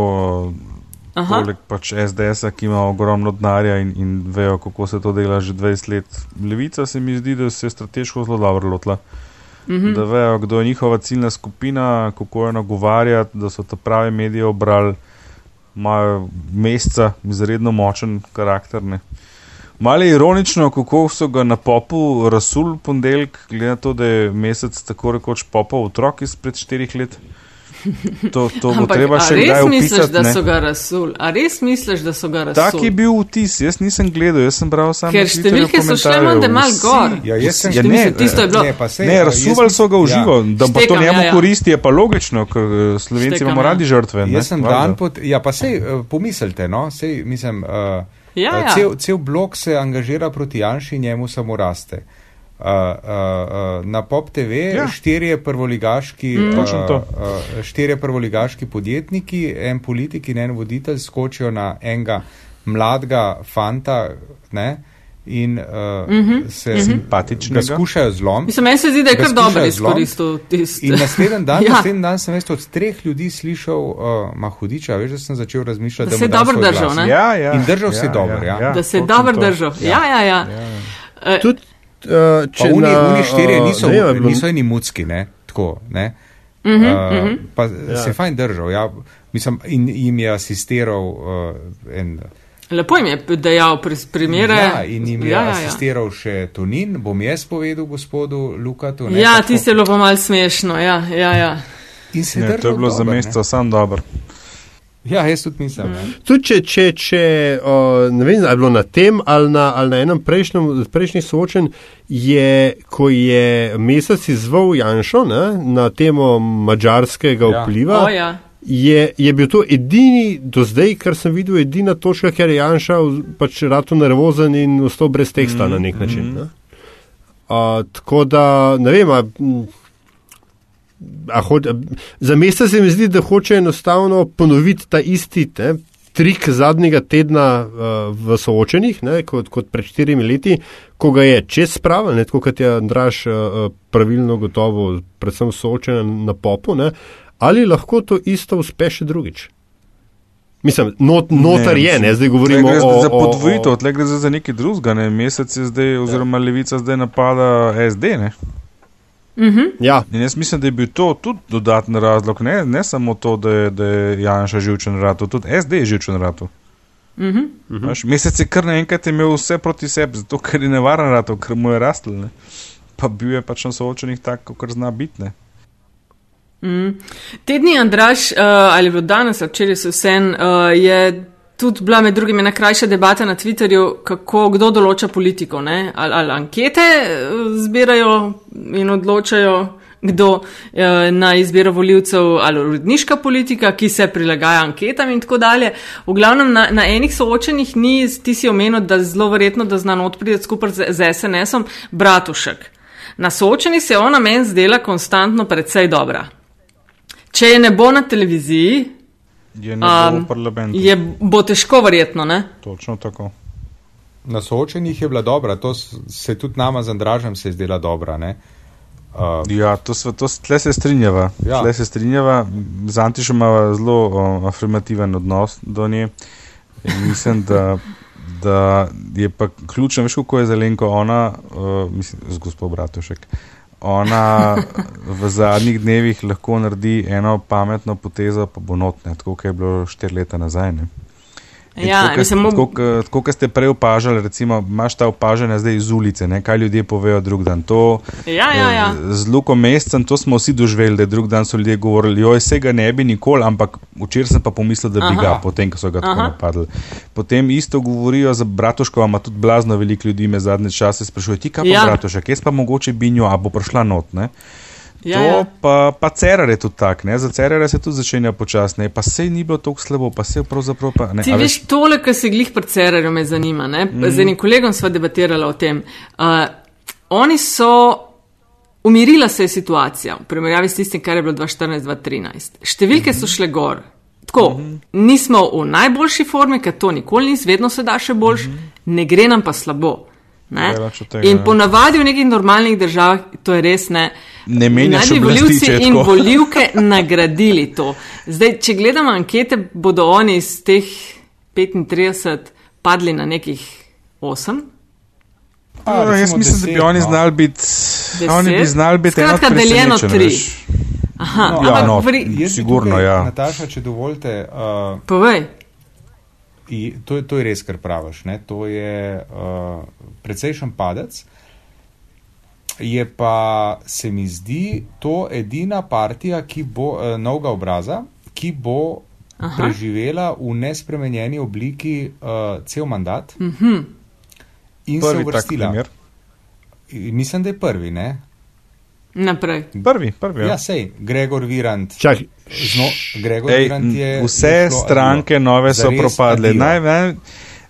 Aha. poleg pač SDS-a, ki ima ogromno denarja in, in vejo, kako se to dela že 20 let. Levica se mi zdi, da se je strateško zelo dobro lotila. Mhm. Da vejo, kdo je njihova ciljna skupina, kako jo nagovarjati, da so ta pravi medije obrali, imajo mesca, izredno močen karakter. Ne. Malo je ironično, kako so ga na popu rasul ponedeljek, glede na to, da je mesec tako rekoč popov otrok izpred štirih let. To, to bo Ampak, treba a še res kdaj misliš, opisati. da ne. so ga rasul? A res misliš, da so ga rasul? Tak je bil vtis, jaz nisem gledal, jaz sem bral samo Ker številke so šle malo mal gor. Ja, jaz sem Ja, Mislim, ne, tisto je bilo. Ne, pa sej, Ne, a, jaz razsuvali so ga v ja. živo, da pa to Štekam, njemu ja, ja. koristi, je pa logično, ker eh, Slovenci Štekam, imamo ja. radi žrtve. ne, Jaz sem valjda. dan pod. Ja, pa sej, uh, pomislite, no, sej, mislim, uh, Ja, ja. Cel, cel blok se angažira proti Janši in njemu samo raste. Uh, uh, uh, na Pop TV Ja. ja. štirje prvoligaški, Mm. uh, uh, štirje prvoligaški podjetniki, en politik in en voditelj skočijo na enega mladega fanta ne, in uh, mm -hmm. se ga Simpatičnega. skušajo zlomiti. Mislim, meni se zdi, da je kar dobro izkoristil tisti. In naslednji dan, Ja. ja. naslednji dan sem jaz od treh ljudi slišal, uh, Mahudiča, veš, da sem začel razmišljati, Da da, se je dobro držal? Ja, ja, In držal se je dobro, ja. Da se je dobro držal. Ja, ja, ja. Eh, Tudi, uh, Pa če oni, na, oni štirje uh, niso, ne je bilo- niso eni mucki, ne, tako, ne. Mhm, Uh -huh, uh -huh. Pa Ja. ja. se je fajn držal, ja. Mislim, in jim je asistiral uh, en. Lepo jim je dejal pri primere. Ja, in jim je ja, ja, ja, ja. asistiral še Tonin, bom jaz povedal gospodu Lukatu. Ne, Ja, tako- ti se je bilo pa mal smešno. Ja, ja, ja. In se je Ne, to držal je bilo za dobro, ne. meseca sam dobro. Ja, jaz tudi. Mhm. Mm. Tudi če, če, če o, ne vem, ali je bilo na tem ali na, ali na enem prejšnjem, prejšnji soočen, je, ko je mesec izval Janšo ne, na temo mađarskega Ja. vpliva, O, ja. je, je bil to edini, do zdaj, kar sem videl, edina točka, ker je Janša pač rado nervozen in ostal brez teksta mm, na nek način. Ne. A, tako da, ne vem, a, m, a hoč, a, za mesec se mi zdi, da hoče enostavno ponoviti ta isti ne, trik zadnjega tedna uh, v soočenih, ne, kot, kot pred štirimi leti, ko ga je čez spravil, ne, tako kot je Andraš uh, pravilno gotovo, predvsem soočen na popu, ne, ali lahko to isto uspe še drugič. Mislim, not, notar Ne, je, ne, zdaj govorimo o, za o- podvojitev, tle gre zdaj za nekaj drugega. Ne? Mesec je zdaj, oziroma levica zdaj napada SD. Ne? Ja, In jaz mislim, da je bil to tudi dodaten razlog, ne, ne samo to, da je, da je Janša živčen ratu, tudi SD je živčen ratu. Mhm. Mhm. Mesec je kar naenkrat imel vse proti sebi, zato ker je nevaren ratu, ker mu je rastel. Ne? Pa bil je pač na soočenih tako, kot zna biti. Ne? Mm. Tedni Andraš, uh, ali je bilo danes, ali včeraj se vsem, uh, je tudi bila med drugim ena krajša debata na Twitterju, kako kdo določa politiko. ne? Ali, ali ankete eh, zbirajo in odločajo kdo eh, na izbiro voljivcev ali uredniška politika, ki se prilagaja anketam in tako dalje. V glavnem na, na enih soočenjih ni, ti si omenil, da zelo verjetno, da zna odpriti skupaj z, z SNS-om Bratušek. Na soočenjih se ona meni zdela konstantno predvsej dobra. Če je ne bo na televiziji, Je ne bo Um, v parlamentu. je, bo težko verjetno, ne? Točno tako. Na soočenjih je bila dobra, to se tudi nama z Andražem se je zdela dobra. Ne? Uh, Ja, to sva, to, tle se strinjava. Ja. Tle se strinjava. Z Antišem imamo zelo o, afirmativen odnos do nje. In mislim, da, da je pa ključno, veš, kako je zelenko ona, uh, mislim, z gospod Bratušek. Ona v zadnjih dnevih lahko naredi eno pametno potezo, pa bo notne, tako kot je bilo štiri leta nazaj. Ne? Ja, tako, mislim, kot- kot ste prej opažali, recimo, imaš ta opažanja zdaj iz ulice, ne, kaj ljudje povejo drug dan. To, Ja, ja, ja. eh, Z Luko Mescem to smo vsi doživeli, da drug dan so ljudje govorili, joj, se ga ne bi nikoli, ampak včeraj sem pa pomislil, da bi Aha. ga, potem, ko so ga tako Aha. napadli. Potem isto govorijo za Bratuško, ima tudi blazno veliko ljudi me zadnje čase sprašuje, ti kaj pa Ja. ja. Bratušek, jaz pa mogoče binjo, a bo prišla not, ne? Ja, to ja. pa, pa Cerar je tudi tak, ne? za Cerara se tudi začenja počasneje, pa sej ni bilo tako slabo, pa sej pravzaprav pa ne. Ti veš, tole, kar se glih precerarjo me zanima. Ne? Mm. Z enim kolegom sva debatirala o tem. Uh, oni so, umirila se je situacija v primerjavi s tistim, kar je bilo 2014-2013. Številke so šle gor. Tako, mm -hmm. nismo v najboljši formi, ker to nikoli ni, vedno se da še boljš, mm -hmm. ne gre nam pa slabo. Tega, In ja. ponavadi v nekih normalnih državah to je res ne. Ne menjaš Naj bi volivci in volivke nagradili to. Zdaj, če gledamo ankete, bodo oni iz teh 35 padli na nekih 8. pa, Ja, jaz mislim, da bi deset, oni no. znali biti, oni bi znali biti eno Skratka, deljeno presenečenje, tri. veš. Aha, No, Ja, no. pri, Sigurno, tukaj, ja. Nataša, če dovolite, uh, povej. I to, je- to je res, kar praviš. Ne? To je uh, precejšen padec. Je pa se mi zdi to edina partija, ki bo uh, novega obraza, ki bo Aha. Preživela v nespremenjeni obliki uh, cel mandat Mm -hmm. in se Prvi tak uvrstila. Mislim, da je prvi, ne? Naprej. Prvi, prvi. Ja, Ja. sej, Gregor Virant. Čak, Zno, Gregor Ej, Virant je. vse šlo stranke nove so propadle. Naj, naj,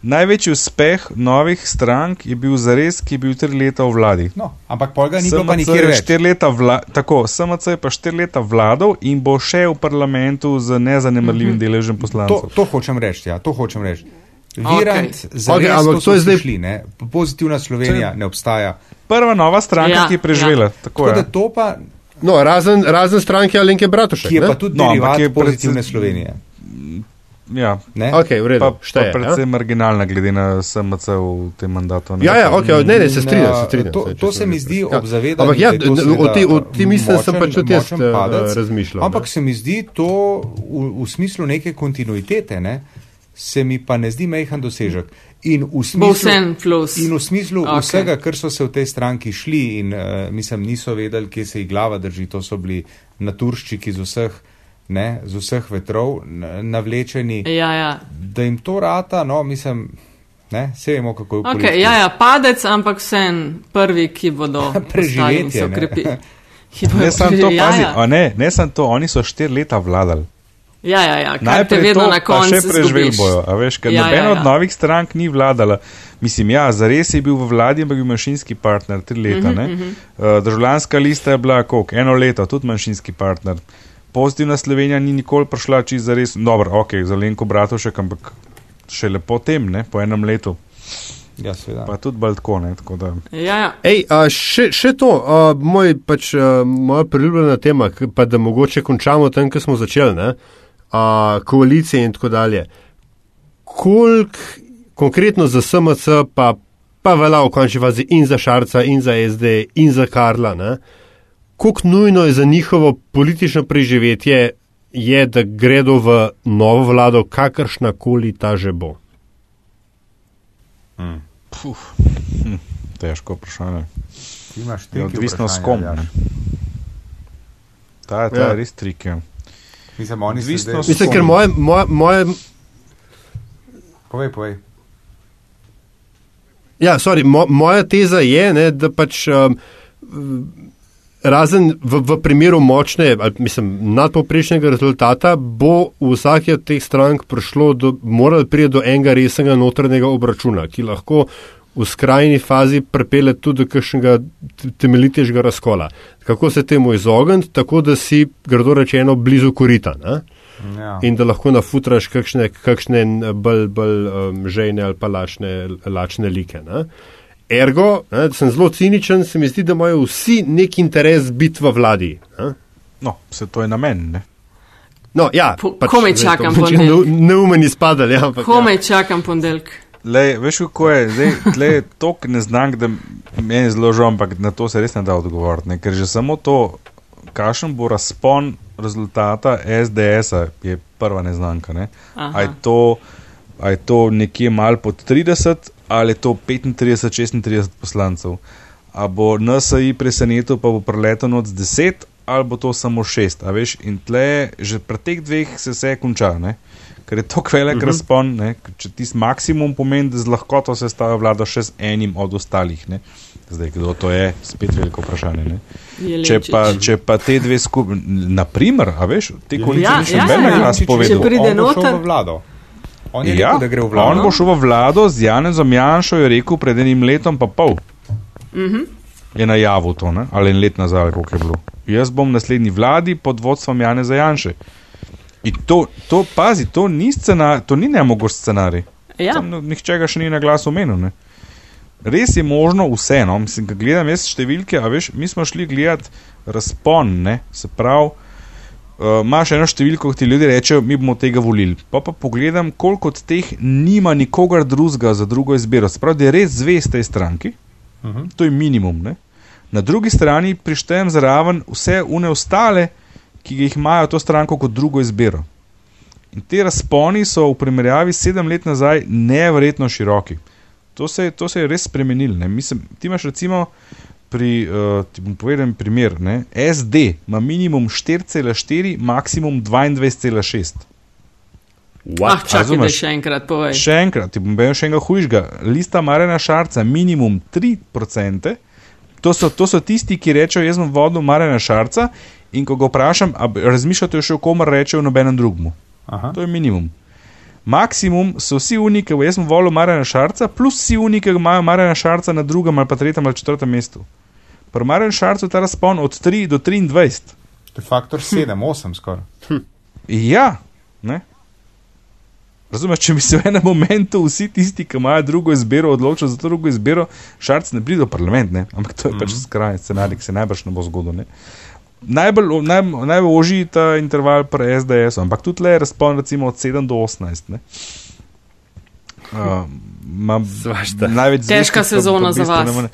največji uspeh novih strank je bil zares, ki je bil tri leta v vladi. No, ampak pol ga ni bilo nikjer je več. vla, tako, SMC je pa štiri leta vladal in bo še v parlamentu z nezanemrljivim Mhm. deležem To, poslancev. to hočem reči, ja, to hočem reči. Virant, okay. okay, ampak to, je zdaj-. Šli, ne? Pozitivna Slovenija ne obstaja. Prva nova stranka, Ja, ki je preživela. ja. Tako Tako je. da to pa, no, razen, razen stranke Alenke Bratušek. ki je ne? pa tudi No, ampak derivat je pozitivne predvsem- Slovenije. Ja. Ne? Ok, v redu, Pa, pa šteje. ja? predvsem marginalna, glede na SMC v tem mandatu. ne. Ja, ja, ok, ne, ne, se In, strinjam. Se strinjam to- saj, to se mi zdi ja. ob zavedanju, Ampak ja, o ti, o ti mislim sem pač tudi jaz močen eh, padec. razmišljal. Ampak ne. se mi zdi to v, v smislu neke kontinuitete, ne? Se mi pa ne zdi mehen dosežek. In v smislu. In v smislu Ok. okay. vsega, kar so se v tej stranki šli in uh, mislim, niso vedeli, kje se jih glava drži, to so bili naturščiki z vseh, ne, z vseh vetrov navlečeni, Ja, ja. da jim to rata, no, mislim, ne, se vemo, kako je v Okay, ja, ja, padec, ampak vsem prvi, ki bodo in se bodo Ne, samo to, preživeli, ja, pazi, ja. a ne, ne samo to, oni so štiri leta vladali. Ja, ja, ja, Najprej vedno to, na koncu še preživeli bojo. A veš, ker Ja, ja, nobena ja, ja, ja. od novih strank ni vladala. Mislim, ja, zares je bil v vladi, ampak je bil manjšinski partner, tri leta. Uh -huh, uh -huh. Državljanska lista je bila koliko? Eno leto, tudi manjšinski partner. Pozitivna Slovenija ni nikoli prišla čez zares, dobro, ok, za Lenko Bratošek, ampak še lepo tem, ne, po enem letu. Ja, seveda. Pa tudi baltko, ne, tako da. Ja, ja. Ej, a, še, še to, a, moj, pač, a, moja priljubljena tema, pa da mogoče končamo tam, kjer smo začeli, ne? A, koalicije in tako dalje. Kolik konkretno za SMC, pa, pa velja v končni fazi in za Šarca, in za SD, in za Karla, ne? koliko nujno je za njihovo politično preživetje, je, da gredo v novo vlado, kakršna koli ta že bo. Težko vprašanje. Ti imaš triki odvisno s kom. Ta, ta Ja. ja. je res trik. Mislim, oni so Odvisno zdaj... s- Mislim, ker moje, moje, moje Povej, povej. Ja, sorry, mo, moja teza je, ne, da pač um, razen v, v primeru močne, ali, mislim, nadpoprečnega rezultata, bo v vsaki od teh strank prišlo do, moralo priti do enega resnega notranjega obračuna, ki lahko v skrajni fazi pripelje tudi do kakšnega temeljitejšega razkola. Kako se temu izogniti, tako da si, grdo rečeno, blizu korita. Ne? Ja. In da lahko nafutraš kakšne, kakšne bolj, bolj um, žejne ali pa lačne, lačne like. Ne? Ergo, ne, sem zelo ciničen, se mi zdi, da imajo vsi nek interes biti v vladi. Ne? No, vse to je namen. Ne? No, ja, Po- komaj zdaj čakam pač ponedeljek. ne- Neumen izpadali, ja, ampak. Komaj čakam ponedeljek. Lej, veš, kako je, zdaj tle je tok neznank, da meni je zelo žal, ampak na to se res ne da odgovoriti. Ne? Ker že samo to, kakšen bo razpon rezultata SDS-a, je prva neznanka. Ne? A je to, a je to nekje mal pod 30 ali je to 35-36 poslancev. A bo NSI presenetil, pa bo preletel od 10 ali bo to samo 6. A veš, in tle že pri teh dveh se vse konča. Ne? Ker je to velik uh -huh. razpon, ne? če ti maksimum pomeni, da z lahkoto se stava vlada še z enim od ostalih. Ne? Zdaj, kdo to je, spet veliko vprašanje. Ne? Če pa, če pa te dve skupaj, naprimer, a veš, te koalicije Ja, še ja, noben ja. glas Če povedal. pride on bo šel noter- v vlado. On je Ja, rekel, da gre v vlado. on bo šel v vlado z Janezom Janšo, je rekel pred enim letom, pa pol. Mhm. -hmm. Je najavil to, ne? ali en let nazaj, koliko je bilo. Jaz bom naslednji vladi pod vodstvom Janeza Janše. In to, to pazi, to ni, scena, to ni nemogoč scenarij. Ja. Samo Nihče ga še ni na glas omenil. Ne? Res je možno vse, no, mislim, ko gledam jaz številke, a veš, mi smo šli gledat razpon, ne, se pravi, uh, imaš eno številko, ki ti ljudje rečejo, mi bomo tega volili. Pa pa pogledam, koliko od teh nima nikogar drugega za drugo izbiro. Se pravi, da je res zvest tej stranki, uh -huh. to je minimum. Ne? Na drugi strani prištejem zraven vse une ostale, ki jih imajo to stranko kot drugo izbiro. In te razponi so v primerjavi sedem let nazaj neverjetno široki. To se, to se je res spremenilo. Mislim, ti imaš recimo pri, uh, ti bom povedal primer, ne? SD ima minimum 4,4, maksimum 22,6. Ah, čakaj, da še enkrat povej. Še enkrat, ti bom povedal še enega hujšega. Lista Marena Šarca, minimum 3%. To so, to so tisti, ki rečejo, jaz sem vodil Marena Šarca in ko ga vprašam, razmišljate še o komer rečejo nobenem drugmu. Aha. To je minimum. Maksimum so vsi unike, jaz sem volil Marena Šarca, plus vsi unike, ki imajo Marena Šarca na drugem ali pa tretjem ali četrtem mestu. Pri Marenu Šarcu je ta razpon od 3 do 23. To je faktor 7, 8 skoraj. Ja, ne. Razumeš, če bi se v enem momentu vsi tisti, ki imajo drugo izbiro, odločili za to drugo izbiro, šarc ne pride v parlament, ne? ampak to je mm -hmm. pač skrajni scenarij, ki se najbrž ne bo zgodil. Ne? Najbolj, naj, najbolj oži ta interval pri SDS, ampak tudi le razpon recimo od 7 do 18. Ne? Uh, največ Težka sezona za vas. ne more-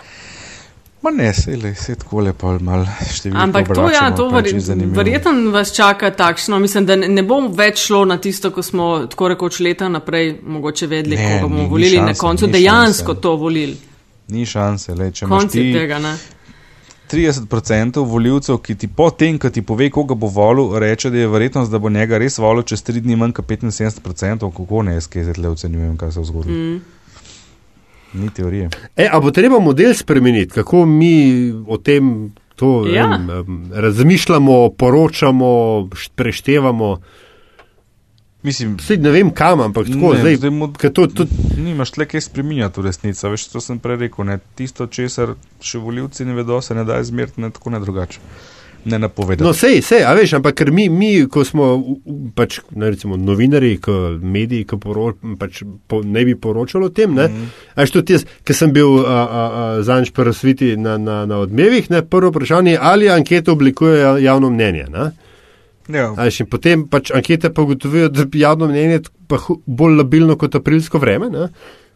Ma ne, se le, se tako lepo malo številko. Ampak to, ja, to pač verjetno vas čaka takšno. Mislim, da ne, ne bo več šlo na tisto, ko smo tako rekoč leta naprej mogoče vedeli, Ne, koga bomo ni- ni volili, na šanse, koncu ni dejansko šanse. to volili. Ni šanse, le, če imaš ti tega, ne? 30% voljivcev, ki ti potem, ko ti pove, koga bo volil, reče, da je verjetnost, da bo njega res volil čez 3 dni manj kot 75%, kako ne, jaz kaj zdaj ocenjujem, kaj se je zgodilo. Mm. Ni teorije. E, a bo treba model spremeniti, kako mi o tem to, Ja. em, em, razmišljamo, poročamo, št- preštevamo. Mislim, Sej ne vem kam, ampak tako Ne, zdaj. zdaj mod- To, to, nimaš tle kaj spreminjati v resnici, veš, to sem prej rekel, ne, tisto, česar še voljivci ne vedo, se ne da izmeriti ne tako, ne drugače. Ne napovedati. no, sej, sej, a veš, ampak ker mi, mi ko smo pač, ne, recimo, novinari, ko mediji, ki pač, po, ne bi poročali o tem. Ne, mm. Až tudi jaz, ki sem bil zanj prasviti na, na, na odmevih, ne, prvo vprašanje je, ali ankete oblikuje ja- javno mnenje. Ne? ja, A veš, in potem pač ankete pa ugotovijo, da je javno mnenje bolj labilno kot aprilsko vreme. Ne?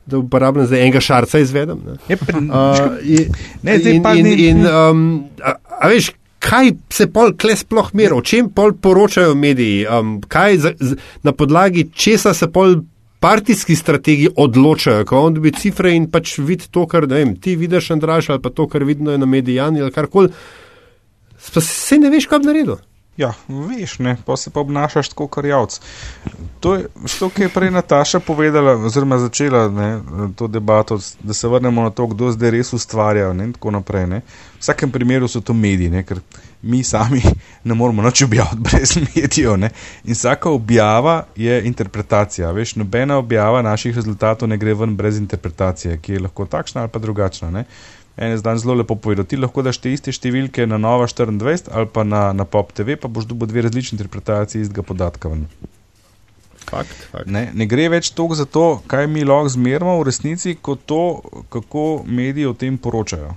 Da uporabljam zdaj enega šarca izvedem. Ne? je pa, Uh, in, Ne, zdaj in, pa in, ni- in, um, a, a veš, kaj se pol kle sploh meri, o čem pol poročajo mediji, um, kaj z, z, na podlagi česa se pol partijski strategi odločajo, ko on dobi cifre in pač vidi to, kar vem, ti vidiš, Andraš, ali pa to, kar vidijo na medijani ali karkoli. Pa se ne veš, kaj bi naredil. Ja, veš, ne, pa se pa obnašaš tako kot javc. To je, što, kar je prej Nataša povedala, oziroma začela ne, to debato, da se vrnemo na to, kdo zdaj res ustvarja ne, in tako naprej. Ne. V vsakem primeru so to mediji, ne, ker mi sami ne moramo noč objaviti brez medijev. Ne. In vsaka objava je interpretacija. Veš, nobena objava naših rezultatov ne gre ven brez interpretacije, ki je lahko takšna ali pa drugačna. Ne. En je zdan zelo lepo povedal. Ti lahko daš te iste številke na Nova 24 ali pa na, na Pop TV, pa boš dobil dve različne interpretacije istega podatka. Ven. Fakt, fakt. Ne, ne gre več toliko za to, kaj mi lahko zmerimo v resnici, kot to, kako mediji o tem poročajo.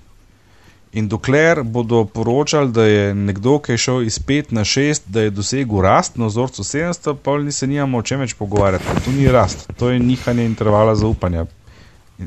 In dokler bodo poročali, da je nekdo, ki je šel iz 5 na 6, da je dosegel rast na vzorcu 700, pa ni se nijamo o čem več pogovarjati. To ni rast, to je nihanje intervala zaupanja.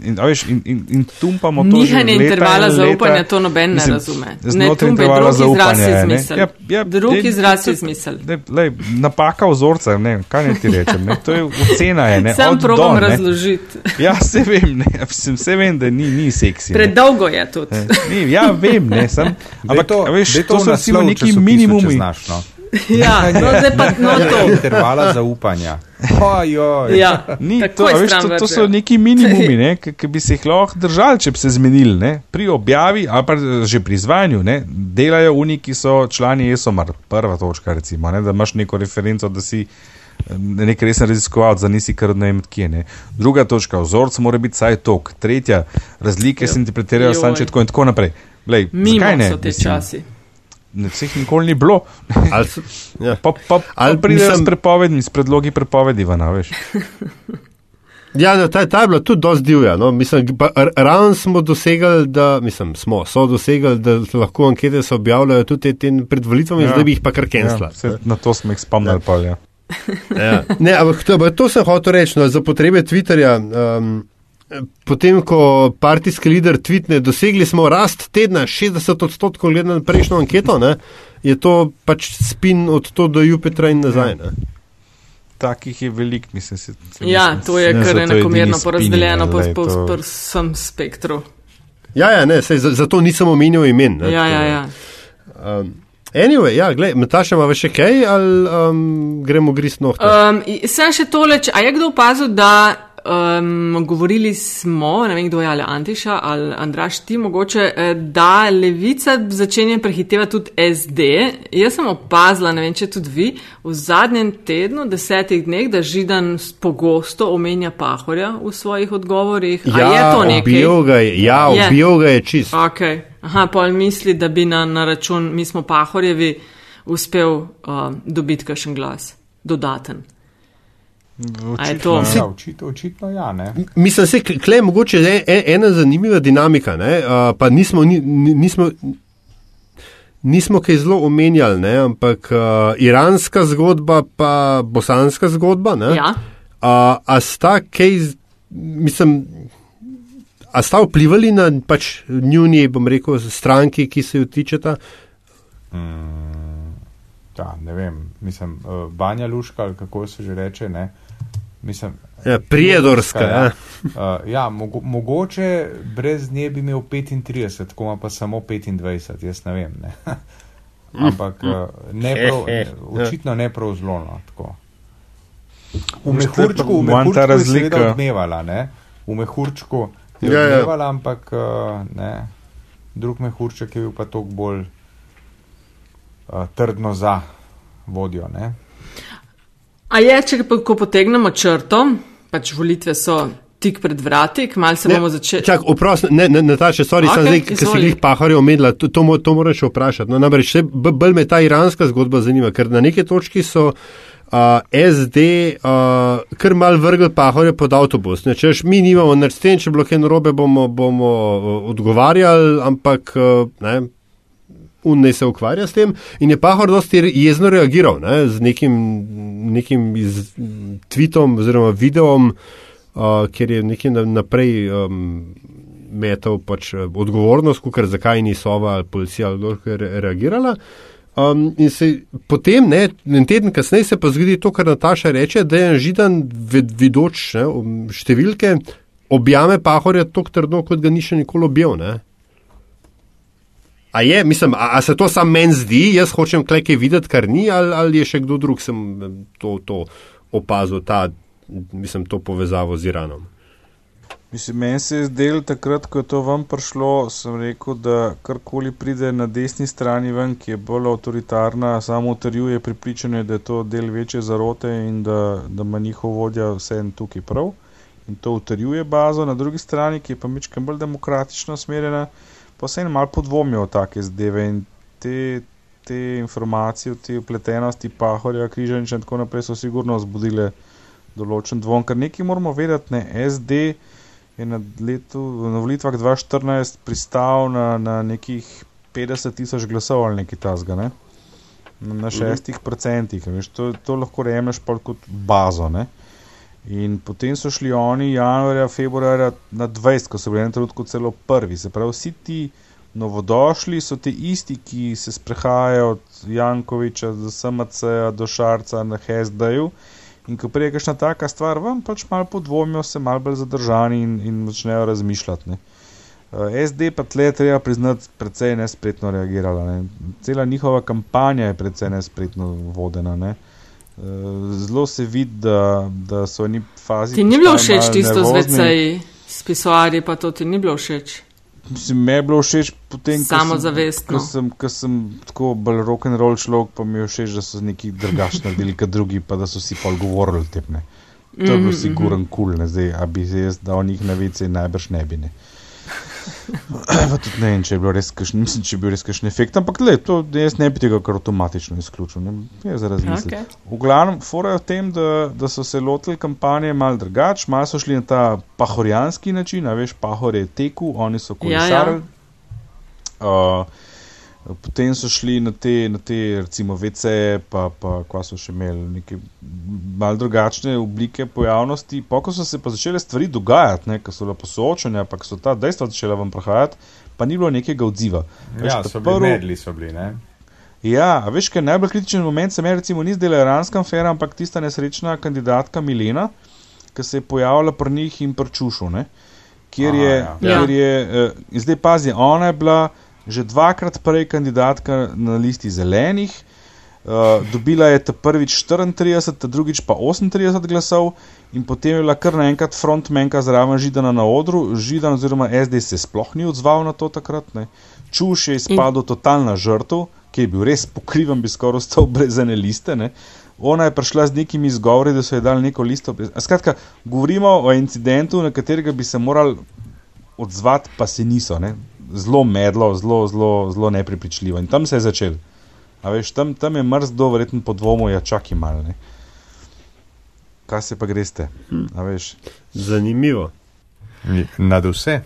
In, veš, in, in, in tumpamo to. Nihanje intervala in zaupanja, to noben ne Mislim, razume. Ne, intervala drug izraz zaupanja je je, ne. izmisel. Ja, ja, Drug dej- izraz je to- izmisel. Dej, lej, napaka vzorca, ne, kaj ne ti rečem, ne, to je ocena. Je, ne, Sam probam ne. razložiti. Ja, se vem, ne, ja, mislim, se vem, da ni, ni seksi. ne. Predolgo je tudi. Ne, Ni, ja, vem, ne, sem. Ampak, to, veš, daj to so recimo neki minimumi. Znaš, no. Ja, no, zdaj pa no to. Intervala zaupanja. Ojoj. Ja, Ni, to, veš, to, to so neki minimumi, ne, ki, bi se jih lahko držali, če bi se zmenili. Ne. Pri objavi ali pa že pri izvajanju ne, delajo oni, ki so člani ESOMAR, prva točka, recimo, ne, da imaš neko referenco, da si eh, nek resen raziskovalec, da nisi kar ne vem kje. Ne. Druga točka, vzorc mora biti saj tok. Tretja, razlike se interpretirajo sanče tako in tako naprej. Lej, Mimo so te Mislim, časi. Ne, Vseh nikoli ni bilo. Ali ja. Pa, pa, pa Ali pridejo mislim- s prepovedmi, s predlogi prepovedi, vana, veš. Ja, no, ta, ta je bila tudi dosti divja. No. Mislim, ravno smo dosegli, da, mislim, smo, so dosegli, da lahko ankete se objavljajo tudi te, te pred volitvami, ja. Ja. zdaj bi jih pa kar kensla. Ja, na to smo jih spomnili, pa ja. Ja. Ne, ampak to, to sem hotel reči, no, za potrebe Twitterja. Um, potem, ko partijski lider tvitne, dosegli smo rast tedna 60 odstotkov glede na prejšnjo anketo, ne, je to pač spin od to do Jupitra in nazaj. Ne. Takih je veliko, mislim. Se, se Ja, mislim, to je ne, kar enakomerno porazdeljeno po, spinning, po, glej, po to- vsem spektru. Ja, ja, ne, sej, za- zato nisem omenil imen. Ne, Ja, ja, ja. Um, anyway, ja, gled, Metaša ima še kaj ali um, gremo grist nohte? Um, sem še tole, če, a je kdo opazil, da um, govorili smo, ne vem kdo je ali Antiša ali Andraš, ti mogoče, eh, da levica začenja prehitevati tudi SD. Jaz sem opazila, ne vem če tudi vi, v zadnjem tednu, desetih dneh, da Židan pogosto omenja Pahorja v svojih odgovorih. A je to nekaj? ubil ga je, ja, Je. ubil ga je čist. Okay. Aha, pa misli, da bi na, na račun, mi smo Pahorjevi, uspel um, dobiti kakšen glas, dodaten. A je? Ja, očitno, očitno ja, ne. Mislim, se kle mogoče je e- ena zanimiva dinamika, ne, uh, pa nismo, ni, ni- nismo, nismo kaj zelo omenjali, ne, ampak uh, iranska zgodba pa bosanska zgodba, ne, Ja. a, a sta kaj, mislim, a sta vplivali na pač njuni, bom rekel, stranki, ki se jo tičeta? Ja, ne vem, mislim, uh, Banja Luška, ali kako se že reče, ne. Mislim, Ja, prijedorska, ja. Uh, ja, mogo, mogoče brez nje bi imel 35, ko ima pa samo 25, jaz ne vem. Ne. Ampak uh, ne prav, Ja. očitno ne prav zelo. No, tako. v mehurčku, v mehurčku je razlika. odmevala, ne. v mehurčku je Ja, ja. odmevala, ampak uh, ne. drug mehurček je bil pa toliko bolj uh, trdno za vodjo. Ne. A je, če pa, ko potegnemo črto, pač volitve so tik pred vrati, kmalo se Ne, bomo začeli. Čak, oprosti, ne, ne, Nataša, sorry, okay, zdaj, ki si jih paharjev omenila, to, to, to moraš vprašati. No, namreč, bolj me ta iranska zgodba zanima, ker na neki točki so uh, SD uh, kar mal vrgli paharje pod avtobus. Ne, češ, mi nimamo nič s tem, če bilo kaj narobe, bomo, bomo odgovarjali, ampak uh, ne. Un ne se ukvarja s tem, in je Pahor dosti jezno reagiral ne, z nekim, nekim iz, tweetom oziroma videom, uh, ker je nekaj na- naprej um, metal pač eh, odgovornost, ker zakaj ni sova ali policija ali kdo je re- reagirala. Um, in se potem, ne, en teden kasneje, se pa zgodi to, kar Nataša reče, da je židan vidoč ne, um, številke, objame Pahorja tako trdno, kot ga ni še nikoli objel. A je, mislim, a, a se to sam meni zdi, jaz hočem nekaj videti, kar ni, ali, ali je še kdo drug sem to, to opazil, ta, mislim, to povezavo z Iranom. Mislim, meni se je zdelo takrat, ko je to vam prišlo, sem rekel, da karkoli pride na desni strani ven, ki je bolj avtoritarna, samo utrjuje pripričanje, da je to del večje zarote in da, da ima njihov vodja vse en tukaj prav. In to utrjuje bazo, na drugi strani, ki je pa mečkam bolj demokratično smerjena, pa se en mal podvomijo o take zdeve in te, te informacije, te upletenosti pahorja, križaniča in tako naprej so sigurno vzbudile določen dvom, ker nekaj moramo vedeti, ne, SD je na, letu, na volitvah 2014 pristal na, na nekih 50 tisoč glasov ali nekaj tasga, ne? na šestih procentih. To, to lahko rejemeš pa kot bazo. Ne? In potem so šli oni januarja, februarja na 20, ko so bili na trenutku celo prvi. Se pravi, vsi ti novodošli so ti isti, ki se sprehajajo od Jankoviča do SMC do Šarca na HSD-ju. In ko prije kakšna taka stvar, vam pač malo podvomijo, se malo bolj zadržani in, in začnejo razmišljati. Ne. Uh, SD pa tle treba priznati, precej nespretno reagirala. Ne. Cela njihova kampanja je precej nespretno vodena. Ne. Uh, zelo se vidi, da, da so oni fazi. Ti ni bilo všeč tisto z VC-ji, s pisoarji, pa to ti ni bilo všeč. Mislim, me je bilo všeč potem, Samo zavestno. Ko sem, ko sem tako bolj rock and roll človek, pa mi je všeč, da so neki drugačni naredili kot drugi, pa da so si pol govorili o tem. Ne. To je bilo Mhm, siguren kul, cool, zdaj, a bi se jaz dal njih na vece, najbrž ne bi. Ne. Pa tudi ne vem, če je bil res kakšen, mislim, če je bil res kakšen efekt, ampak le, to jaz ne bi tega kar avtomatično izključil, ne, je za razmisliti. Okay. V glavnem, fora je v tem, da, da so se lotili kampanje mal drugače, malo so šli na ta pahorjanski način, a veš, pahor je teku, oni so kolesarili. Ja, ja. Uh, potem so šli na te, na te recimo, VC, pa, pa kva so še imeli neke mal drugačne oblike pojavnosti. Poko so se pa začele stvari dogajati, ne, ko so lepo soočanja, pa ko so ta dejstva začela vam prihajati, pa ni bilo nekega odziva. Veš, Ja, ta so bili prvi- medli, so bili, ne? Ja, a veš, kaj je najbolj kritičen moment, se mi recimo ni zdela iranska afera, ampak tista nesrečna kandidatka Milena, ki se je pojavila pri njih in prčušu, ne? Kjer Aha, je, ja. kjer je uh, in zdaj pazi, ona je bila že dvakrat prej kandidatka na listi zelenih, uh, dobila je prvič 34, ta drugič pa 38 glasov in potem je bila kar naenkrat frontmenka zraven Židana na odru, Židan oziroma SD se sploh ni odzval na to takrat, ne? Čuš je izpadel in... totalna žrtev, ki je bil res pokriven, bi skoraj ostal brez ene liste. Ne? Ona je prišla z nekimi izgovori, da so ji dali neko listo. A Skratka, govorimo o incidentu, na katerega bi se morali odzvati, pa se niso. Ne? Zelo medlo, zelo, zelo, zelo nepripričljivo. In tam se je začel. A veš, tam, tam je mrzdo, verjetno po dvomu, ja čakaj malo. Ne? Kaj se pa greste? A veš? Zanimivo. Nad vse.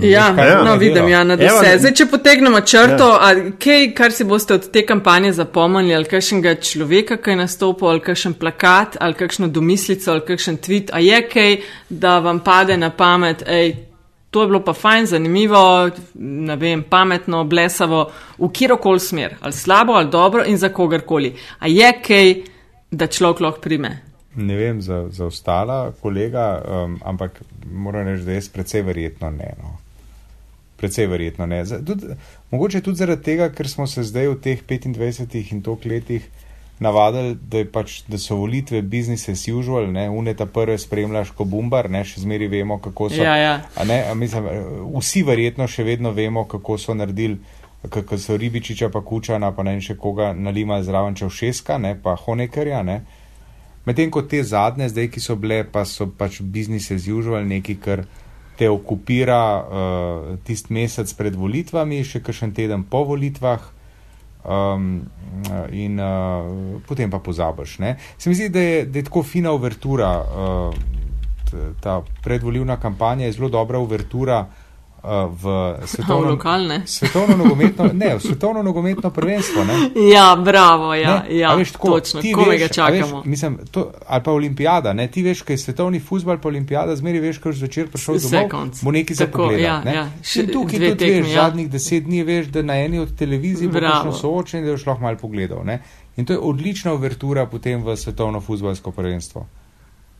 Ja, no, je vidim, delo? ja, na vse. Zdaj, če potegnemo črto, ja. kaj, kar si boste od te kampanje zapomnili, ali kakšnega človeka, ki je nastopil, ali kakšen plakat, ali kakšno domislico, ali kakšen tweet, a je kaj, da vam pade na pamet, ej, to je bilo pa fajn, zanimivo, ne vem, pametno, blesavo, v kjerokoli smer, ali slabo, ali dobro in za kogarkoli. A je kaj, da človek lahko prime? Ne vem za, za ostala kolega, um, ampak moram reči, da jaz precej verjetno ne. No. Precej verjetno ne. Za, tudi, mogoče tudi zaradi tega, ker smo se zdaj v teh 25 in toliko letih navadili, da, je pač, da so volitve business as usual, ne, uneta prve spremljaš kot bumbar, ne, še zmeri vemo, kako so. Ja, ja. A Ne, a mislim, vsi verjetno še vedno vemo, kako so naredili, kako so Ribičiča, pa Kučana, pa ne še koga nalima zraven Čevšeska, ne, pa Honekerja. Ne. Medtem ko te zadnje, zdaj, ki so bile, pa so pač business as usual, nekaj, kar te okupira uh, tisti mesec pred volitvami, še kakšen teden po volitvah. Um, in uh, potem pa pozabiš. Ne? Se mi zdi, da je, da je tako fina uvertura, uh, ta predvolilna kampanja je zelo dobra uvertura v V svetovno, lokalne. svetovno nogometno, ne, v svetovno nogometno prvenstvo. Ne? Ja, bravo, ja, Ne, ja a veš, tako, točno, ti komaj ga veš, a čakamo. mislim, to, ali pa olimpijada, ne? ti veš, kaj je svetovni futbol, pa olimpijada, zmeri veš, ko zvečer prišel Vse domov, konc. bo nekaj za Tako, pogled. ja, ja. Še In tukaj tudi tekmi, veš, ja. zadnjih deset dni veš, da na eni od televizij bo prišlo soočenje, da boš lahko malo pogledal. Ne? In to je odlična uvertura potem v svetovno futbolsko prvenstvo,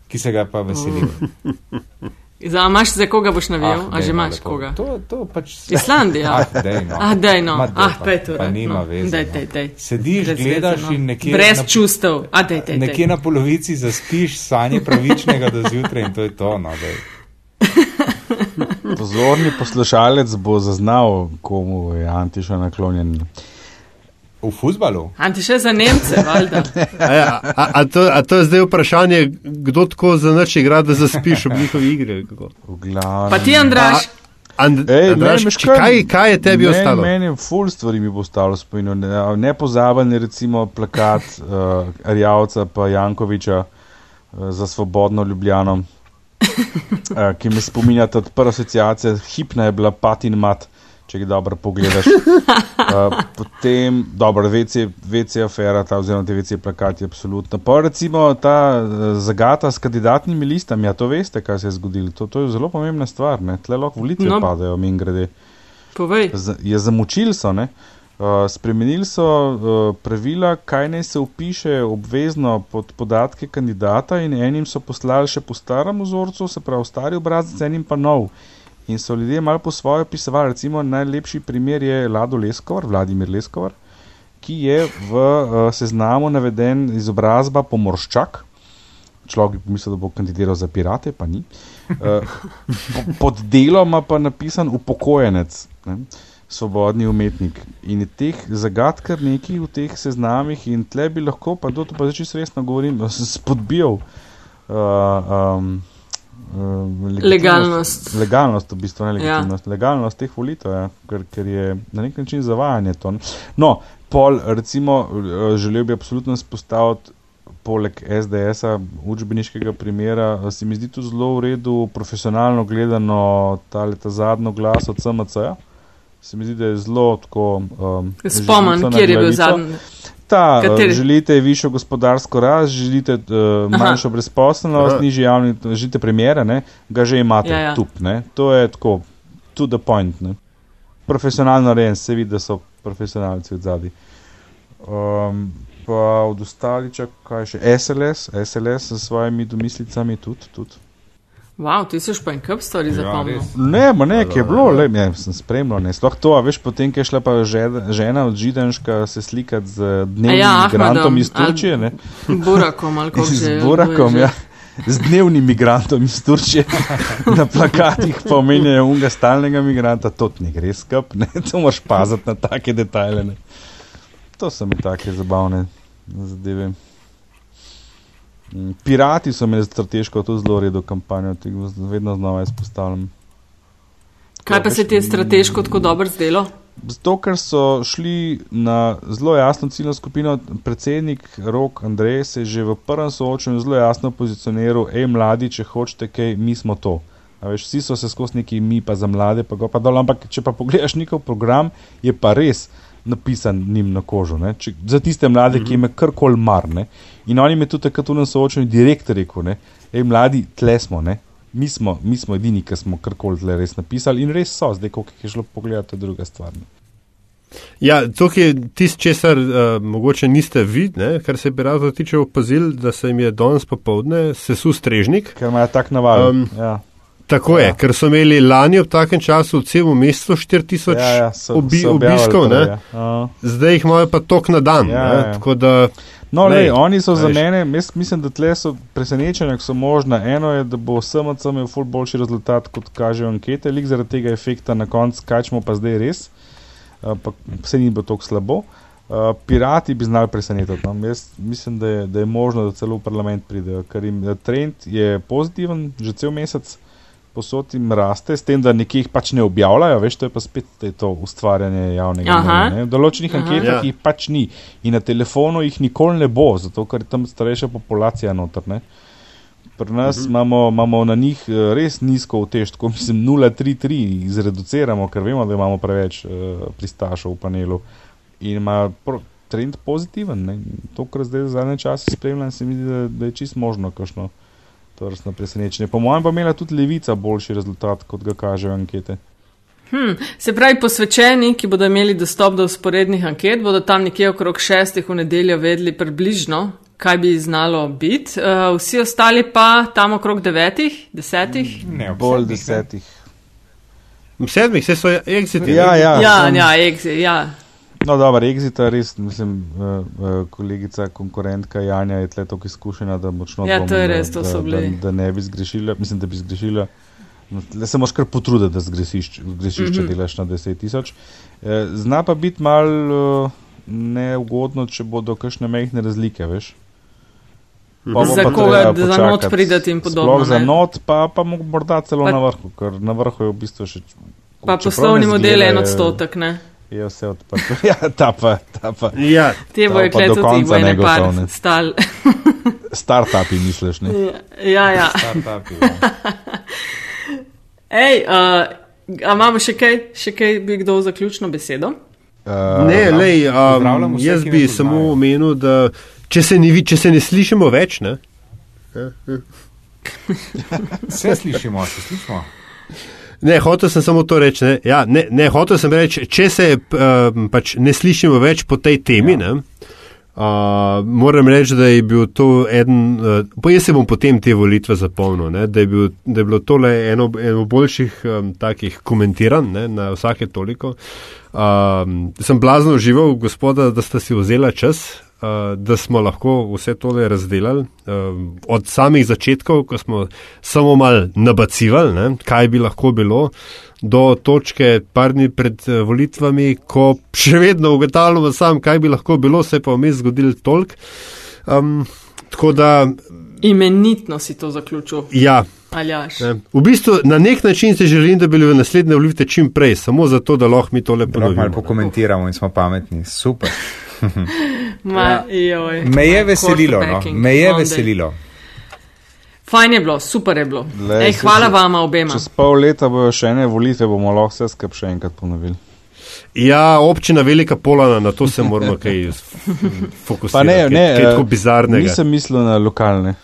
ki se ga pa veselim. Za, imaš za koga boš navijal, Ah, a že dej, no, imaš koga? To, to pač Islandija. Ah, dej, no. Ah, dej no. Ma, dej, Ah, pa- pej to. pa nima veze, Dej, no. dej, dej. Sediš, Brez gledaš no. in nekje Brez na- čustev. A dej, dej, Nekje dej. na polovici zaspiš sanje pravičnega do zjutraj in to je to. No, dej. Pozorni poslušalec bo zaznal, komu je Antiša naklonjen. V fusbalu. Anti še za Nemce, valjda. A, ja, a, a, to, a to je zdaj vprašanje, kdo tako za noč igra, da zaspiš ob njihovi igri? ali kako? V glavnem. Pa ti, Andraš, And, Ej, meni, veš če kaj, kaj je tebi meni, ostalo? Meni je full stvari mi bo ostalo spominu. Ne, nepozaben je recimo plakat uh, Arjavca pa Jankoviča uh, za svobodno Ljubljano, uh, ki me spominja, da prva asociacija hipna je bila Patin Mat, če ga dobro pogledaš. Uh, potem, dobro, VC, VC afera, ta oziroma te VC plakati, absolutno. Pa recimo ta uh, zagata s kandidatnimi listami, ja to veste, kaj se je zgodilo. To, to je zelo pomembna stvar, ne? tle lahko volitve No. padajo, min grede povej. z- je zamočili so, ne? Uh, spremenili so uh, pravila, kaj naj se upiše obvezno pod podatke kandidata, in enim so poslali še po starem vzorcu, se pravi stari obrazec, enim pa nov. In so ljudje malo po svoje opisovali. Recimo najlepši primer je Lado Leskovar, Vladimir Leskovar, ki je v uh, seznamu naveden izobrazba pomorščak. Človek bi pomislil, da bo kandidiral za pirate, pa ni. Uh, po- pod deloma pa napisan upokojenec, ne, svobodni umetnik. In je teh zagad kar nekaj v teh seznamih, in tle bi lahko, pa to pa čisto resno govorim, spodbijal. Uh, um, legitimnost- Legalnost. Legalnost, v bistvu ne legitimnost. Ja. Legalnost teh volitev, ja, ker, ker je na nek način zavajanje to. No, pol, recimo, eh, želel bi absolutno spostaviti. Poleg SDS-a, učbeniškega primera, eh, se mi zdi tu zelo v redu, profesionalno gledano, ta, ta zadnji glas od CMC-ja. Se mi zdi, da je zelo tako. Um, Spomen, kjer je bil zadnji. Ta, Kateri? uh, želite višjo gospodarsko rast, želite uh, manjšo brezposelnost, Aha. nižji javni, želite premjere, ne, ga že imate, Ja, ja. tup, ne. To je tako, to the point. Ne. Profesionalno rejen, se vidi, da so profesionalci od zadaj. Um, pa od ostaliča, kaj še, SLS, SLS s svojimi domislicami tudi. tudi. Wow, ti si pa en kup stvari Ja, zapomnil. res. Ne, ma ne, ki je bilo, le, ja, sem spremljal, ne, sploh to, a veš, potem, ko je šla pa žena, žena od Židanška se slikati z dnevnim ja, migrantom iz Turčije, ne. Burakom ali kako že. Z Burakom, ja. Z dnevnim migrantom iz Turčije na plakatih pa omenjajo unga stalnega migranta, to ne gre skup, ne, to moraš paziti na take detajle. Ne. To so mi take zabavne zadeve. Mm, Pirati so imeli strateško to zelo redo kampanjo, tega vedno znova izpostavljam. Kaj pa se ti je strateško tako dobro zdelo? Zato, ker so šli na zelo jasno ciljno skupino, predsednik Rok Andrej se je že v prvem soočenju zelo jasno pozicioniral, hej, mladi, če hočete kaj, mi smo to. A Veš, vsi so se skozi neki mi, pa za mlade, pa, pa dol, ampak če pa pogledaš njihov program, je pa res napisan njim na kožo. Ne? Če, za tiste mlade, mm -hmm. ki jim je karkoli mar. Ne? In oni mi tudi takrat v tem soočenju direkt rekel, ne? hej, mladi, tle smo. Ne? Mi smo, mi smo edini, ki smo karkoli tle res napisali in res so, zdaj, koliko jih je šlo pogledati, druga stvar. Ne? Ja, to je tisto, česar uh, mogoče niste videli, kar se piratov tiče opazili, da se jim je danes popovdne sesul strežnik. Ker imajo tak navad. Um, ja. Tako ja. Je, ker so imeli lani ob takem času v celem mestu 4000 Ja, ja, so- obi, so obiskov, ne? ja. A. zdaj jih imajo pa tok na dan. Ja, ne? ja. Da, No, Lej, lej, oni so za veš. mene, jaz mislim, da tle so presenečenja, ki so možna. Eno je, da bo SMC imel ful boljši rezultat, kot kažejo ankete, lik zaradi tega efekta na koncu, kaj smo pa zdaj res, ampak vse ni bilo tako slabo. Uh, pirati bi znali presenetiti. No? Jaz mislim, da je, da je možno, da celo v parlament pridejo, ker jim trend je pozitiven, že cel mesec posod jim raste, s tem, da nekje jih pač ne objavljajo, veš, to je pa spet te- to ustvarjanje javnega mnenja. ne. V določenih Aha. anketah Ja. jih pač ni in na telefonu jih nikoli ne bo, zato ker je tam starejša populacija noter. Ne. Pri nas uh -huh. imamo, imamo na njih eh, res nizko utež, tako mislim 0,33 jih zreduciramo, ker vemo, da imamo preveč uh, pristašov v panelu in ima pro, trend pozitiven. Ne. To, kar zdaj zadnje čase spremljam, se mi zdi, da, da je čist možno kakšno to vrstno presenečenje. Po mojem pa imela tudi levica boljši rezultat, kot ga kažejo ankete. Hm, se pravi, posvečeni, ki bodo imeli dostop do usporednih anket, bodo tam nekje okrog šestih v nedeljo vedeli približno, kaj bi znalo biti. Uh, vsi ostali pa tam okrog devetih, desetih. Ne, ob Bolj ne. desetih. V sedmih, vse so exiti. Ja, ja. Ja, sam- ja, ex, ja. No, dobro, Exita res, mislim, uh, uh, kolegica, konkurentka Janja je tle tako izkušena, da močno Ja, to je dvomim, da- res, to so da, bili. Da, da ne bi zgrešila, mislim, da bi zgrešila. Tle se moraš kar potruditi, da zgresiš če Mhm. delaš na 10 tisoč. Eh, zna pa biti mal uh, neugodno, če bodo kakšne mehne razlike, veš. Pa bo Za pa koga, da za not prideti in podobno, Sploh za not, pa, pa mo- morda celo Pa- na vrhu, ker na vrhu je v bistvu še. Pa poslovni model je en odstotek, ne. Je vse odprto. Ja, ta pa, ta pa. Ja, Te To bojo pa do kle tudi konca vojne par stal. Startupi, misliš, ne? ja, ja. Startupi, ja. Ej, uh, a imamo še kaj, še kaj bi kdo zaključno besedo? Uh, ne, lej, Pozdravljam um, vse, jaz bi samo omenil, da če se, ne, vi- če se ne slišimo več, ne, Vse slišimo, se slišimo. Ne, hotel sem samo to reči. Ne, ja, ne, ne hotel sem reči, če se uh, pač ne slišimo več po tej temi. Ja. Ne, uh, moram reči, da je bil to eden, uh, pa jaz se bom potem te volitve zapomnil, ne, da, je bil, da je bilo tole eno, eno boljših um, takih komentiranj ne, na vsake toliko. Um, sem blazno užival, gospoda, da ste si vzela čas, uh, da smo lahko vse tole razdelali. Um, od samih začetkov, ko smo samo mal nabacivali, ne, kaj bi lahko bilo, do točke par dni pred eh, volitvami, ko še vedno ugotavljamo sam, kaj bi lahko bilo, se pa vmes zgodil tolk. Um, tako da, Imenitno si to zaključil, ja. Aljaš. Ne. V bistvu na nek način se želim, da bi bile naslednje volitve čim prej, samo zato, da lahko mi tole Lahko malo ponovimo. pokomentiramo in smo pametni. Super. Ma, joj. Me je veselilo, no. Me je Monday. veselilo. Fajn je bilo, super je bilo. Lej, Ej, hvala se- vama obema. Čez pol leta bojo še ene volitve, bomo lahko vse skupaj še enkrat ponovili. Ja, občina Velika Polana, na to se moramo kaj fokusirati. Pa ne, kaj, ne, kaj eh, tako bizarnega. Nisem mislil na lokalne.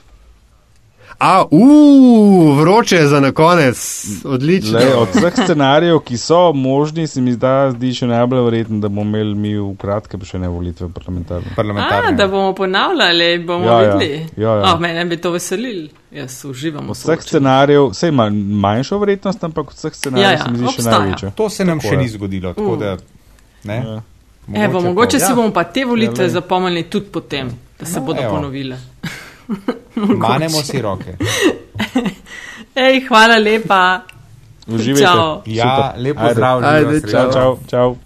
A, uu, vroče je za na konec, odlično. Lej, od vseh scenarijev, ki so možni, se mi zda, zdi še najbolj verjetno, da bomo imeli mi v kratkem še ne volitve parlamentarne. A, Parlamentarne. da bomo ponavljali, bomo Ja, ja. videli. Ja, ja. A, mene bi to veselil. Jaz uživam Od vseh scenarijev, vse ima manjšo vrednost, ampak od vseh scenarijev Ja, ja, se mi zdi še obstaja. največja. To se nam Tako še je. ni zgodilo, tako Uh. da. Ne? Ja. Evo, mogoče pa- si ja. bomo pa te volitve Ja, zapomnili tudi potem, da se No, bodo evo. ponovile. Manemo si roke. Ej, hvala lepa. Uživajte. Ja, lepo Ajde. zdrav, Ajde. Čau, čau, čau.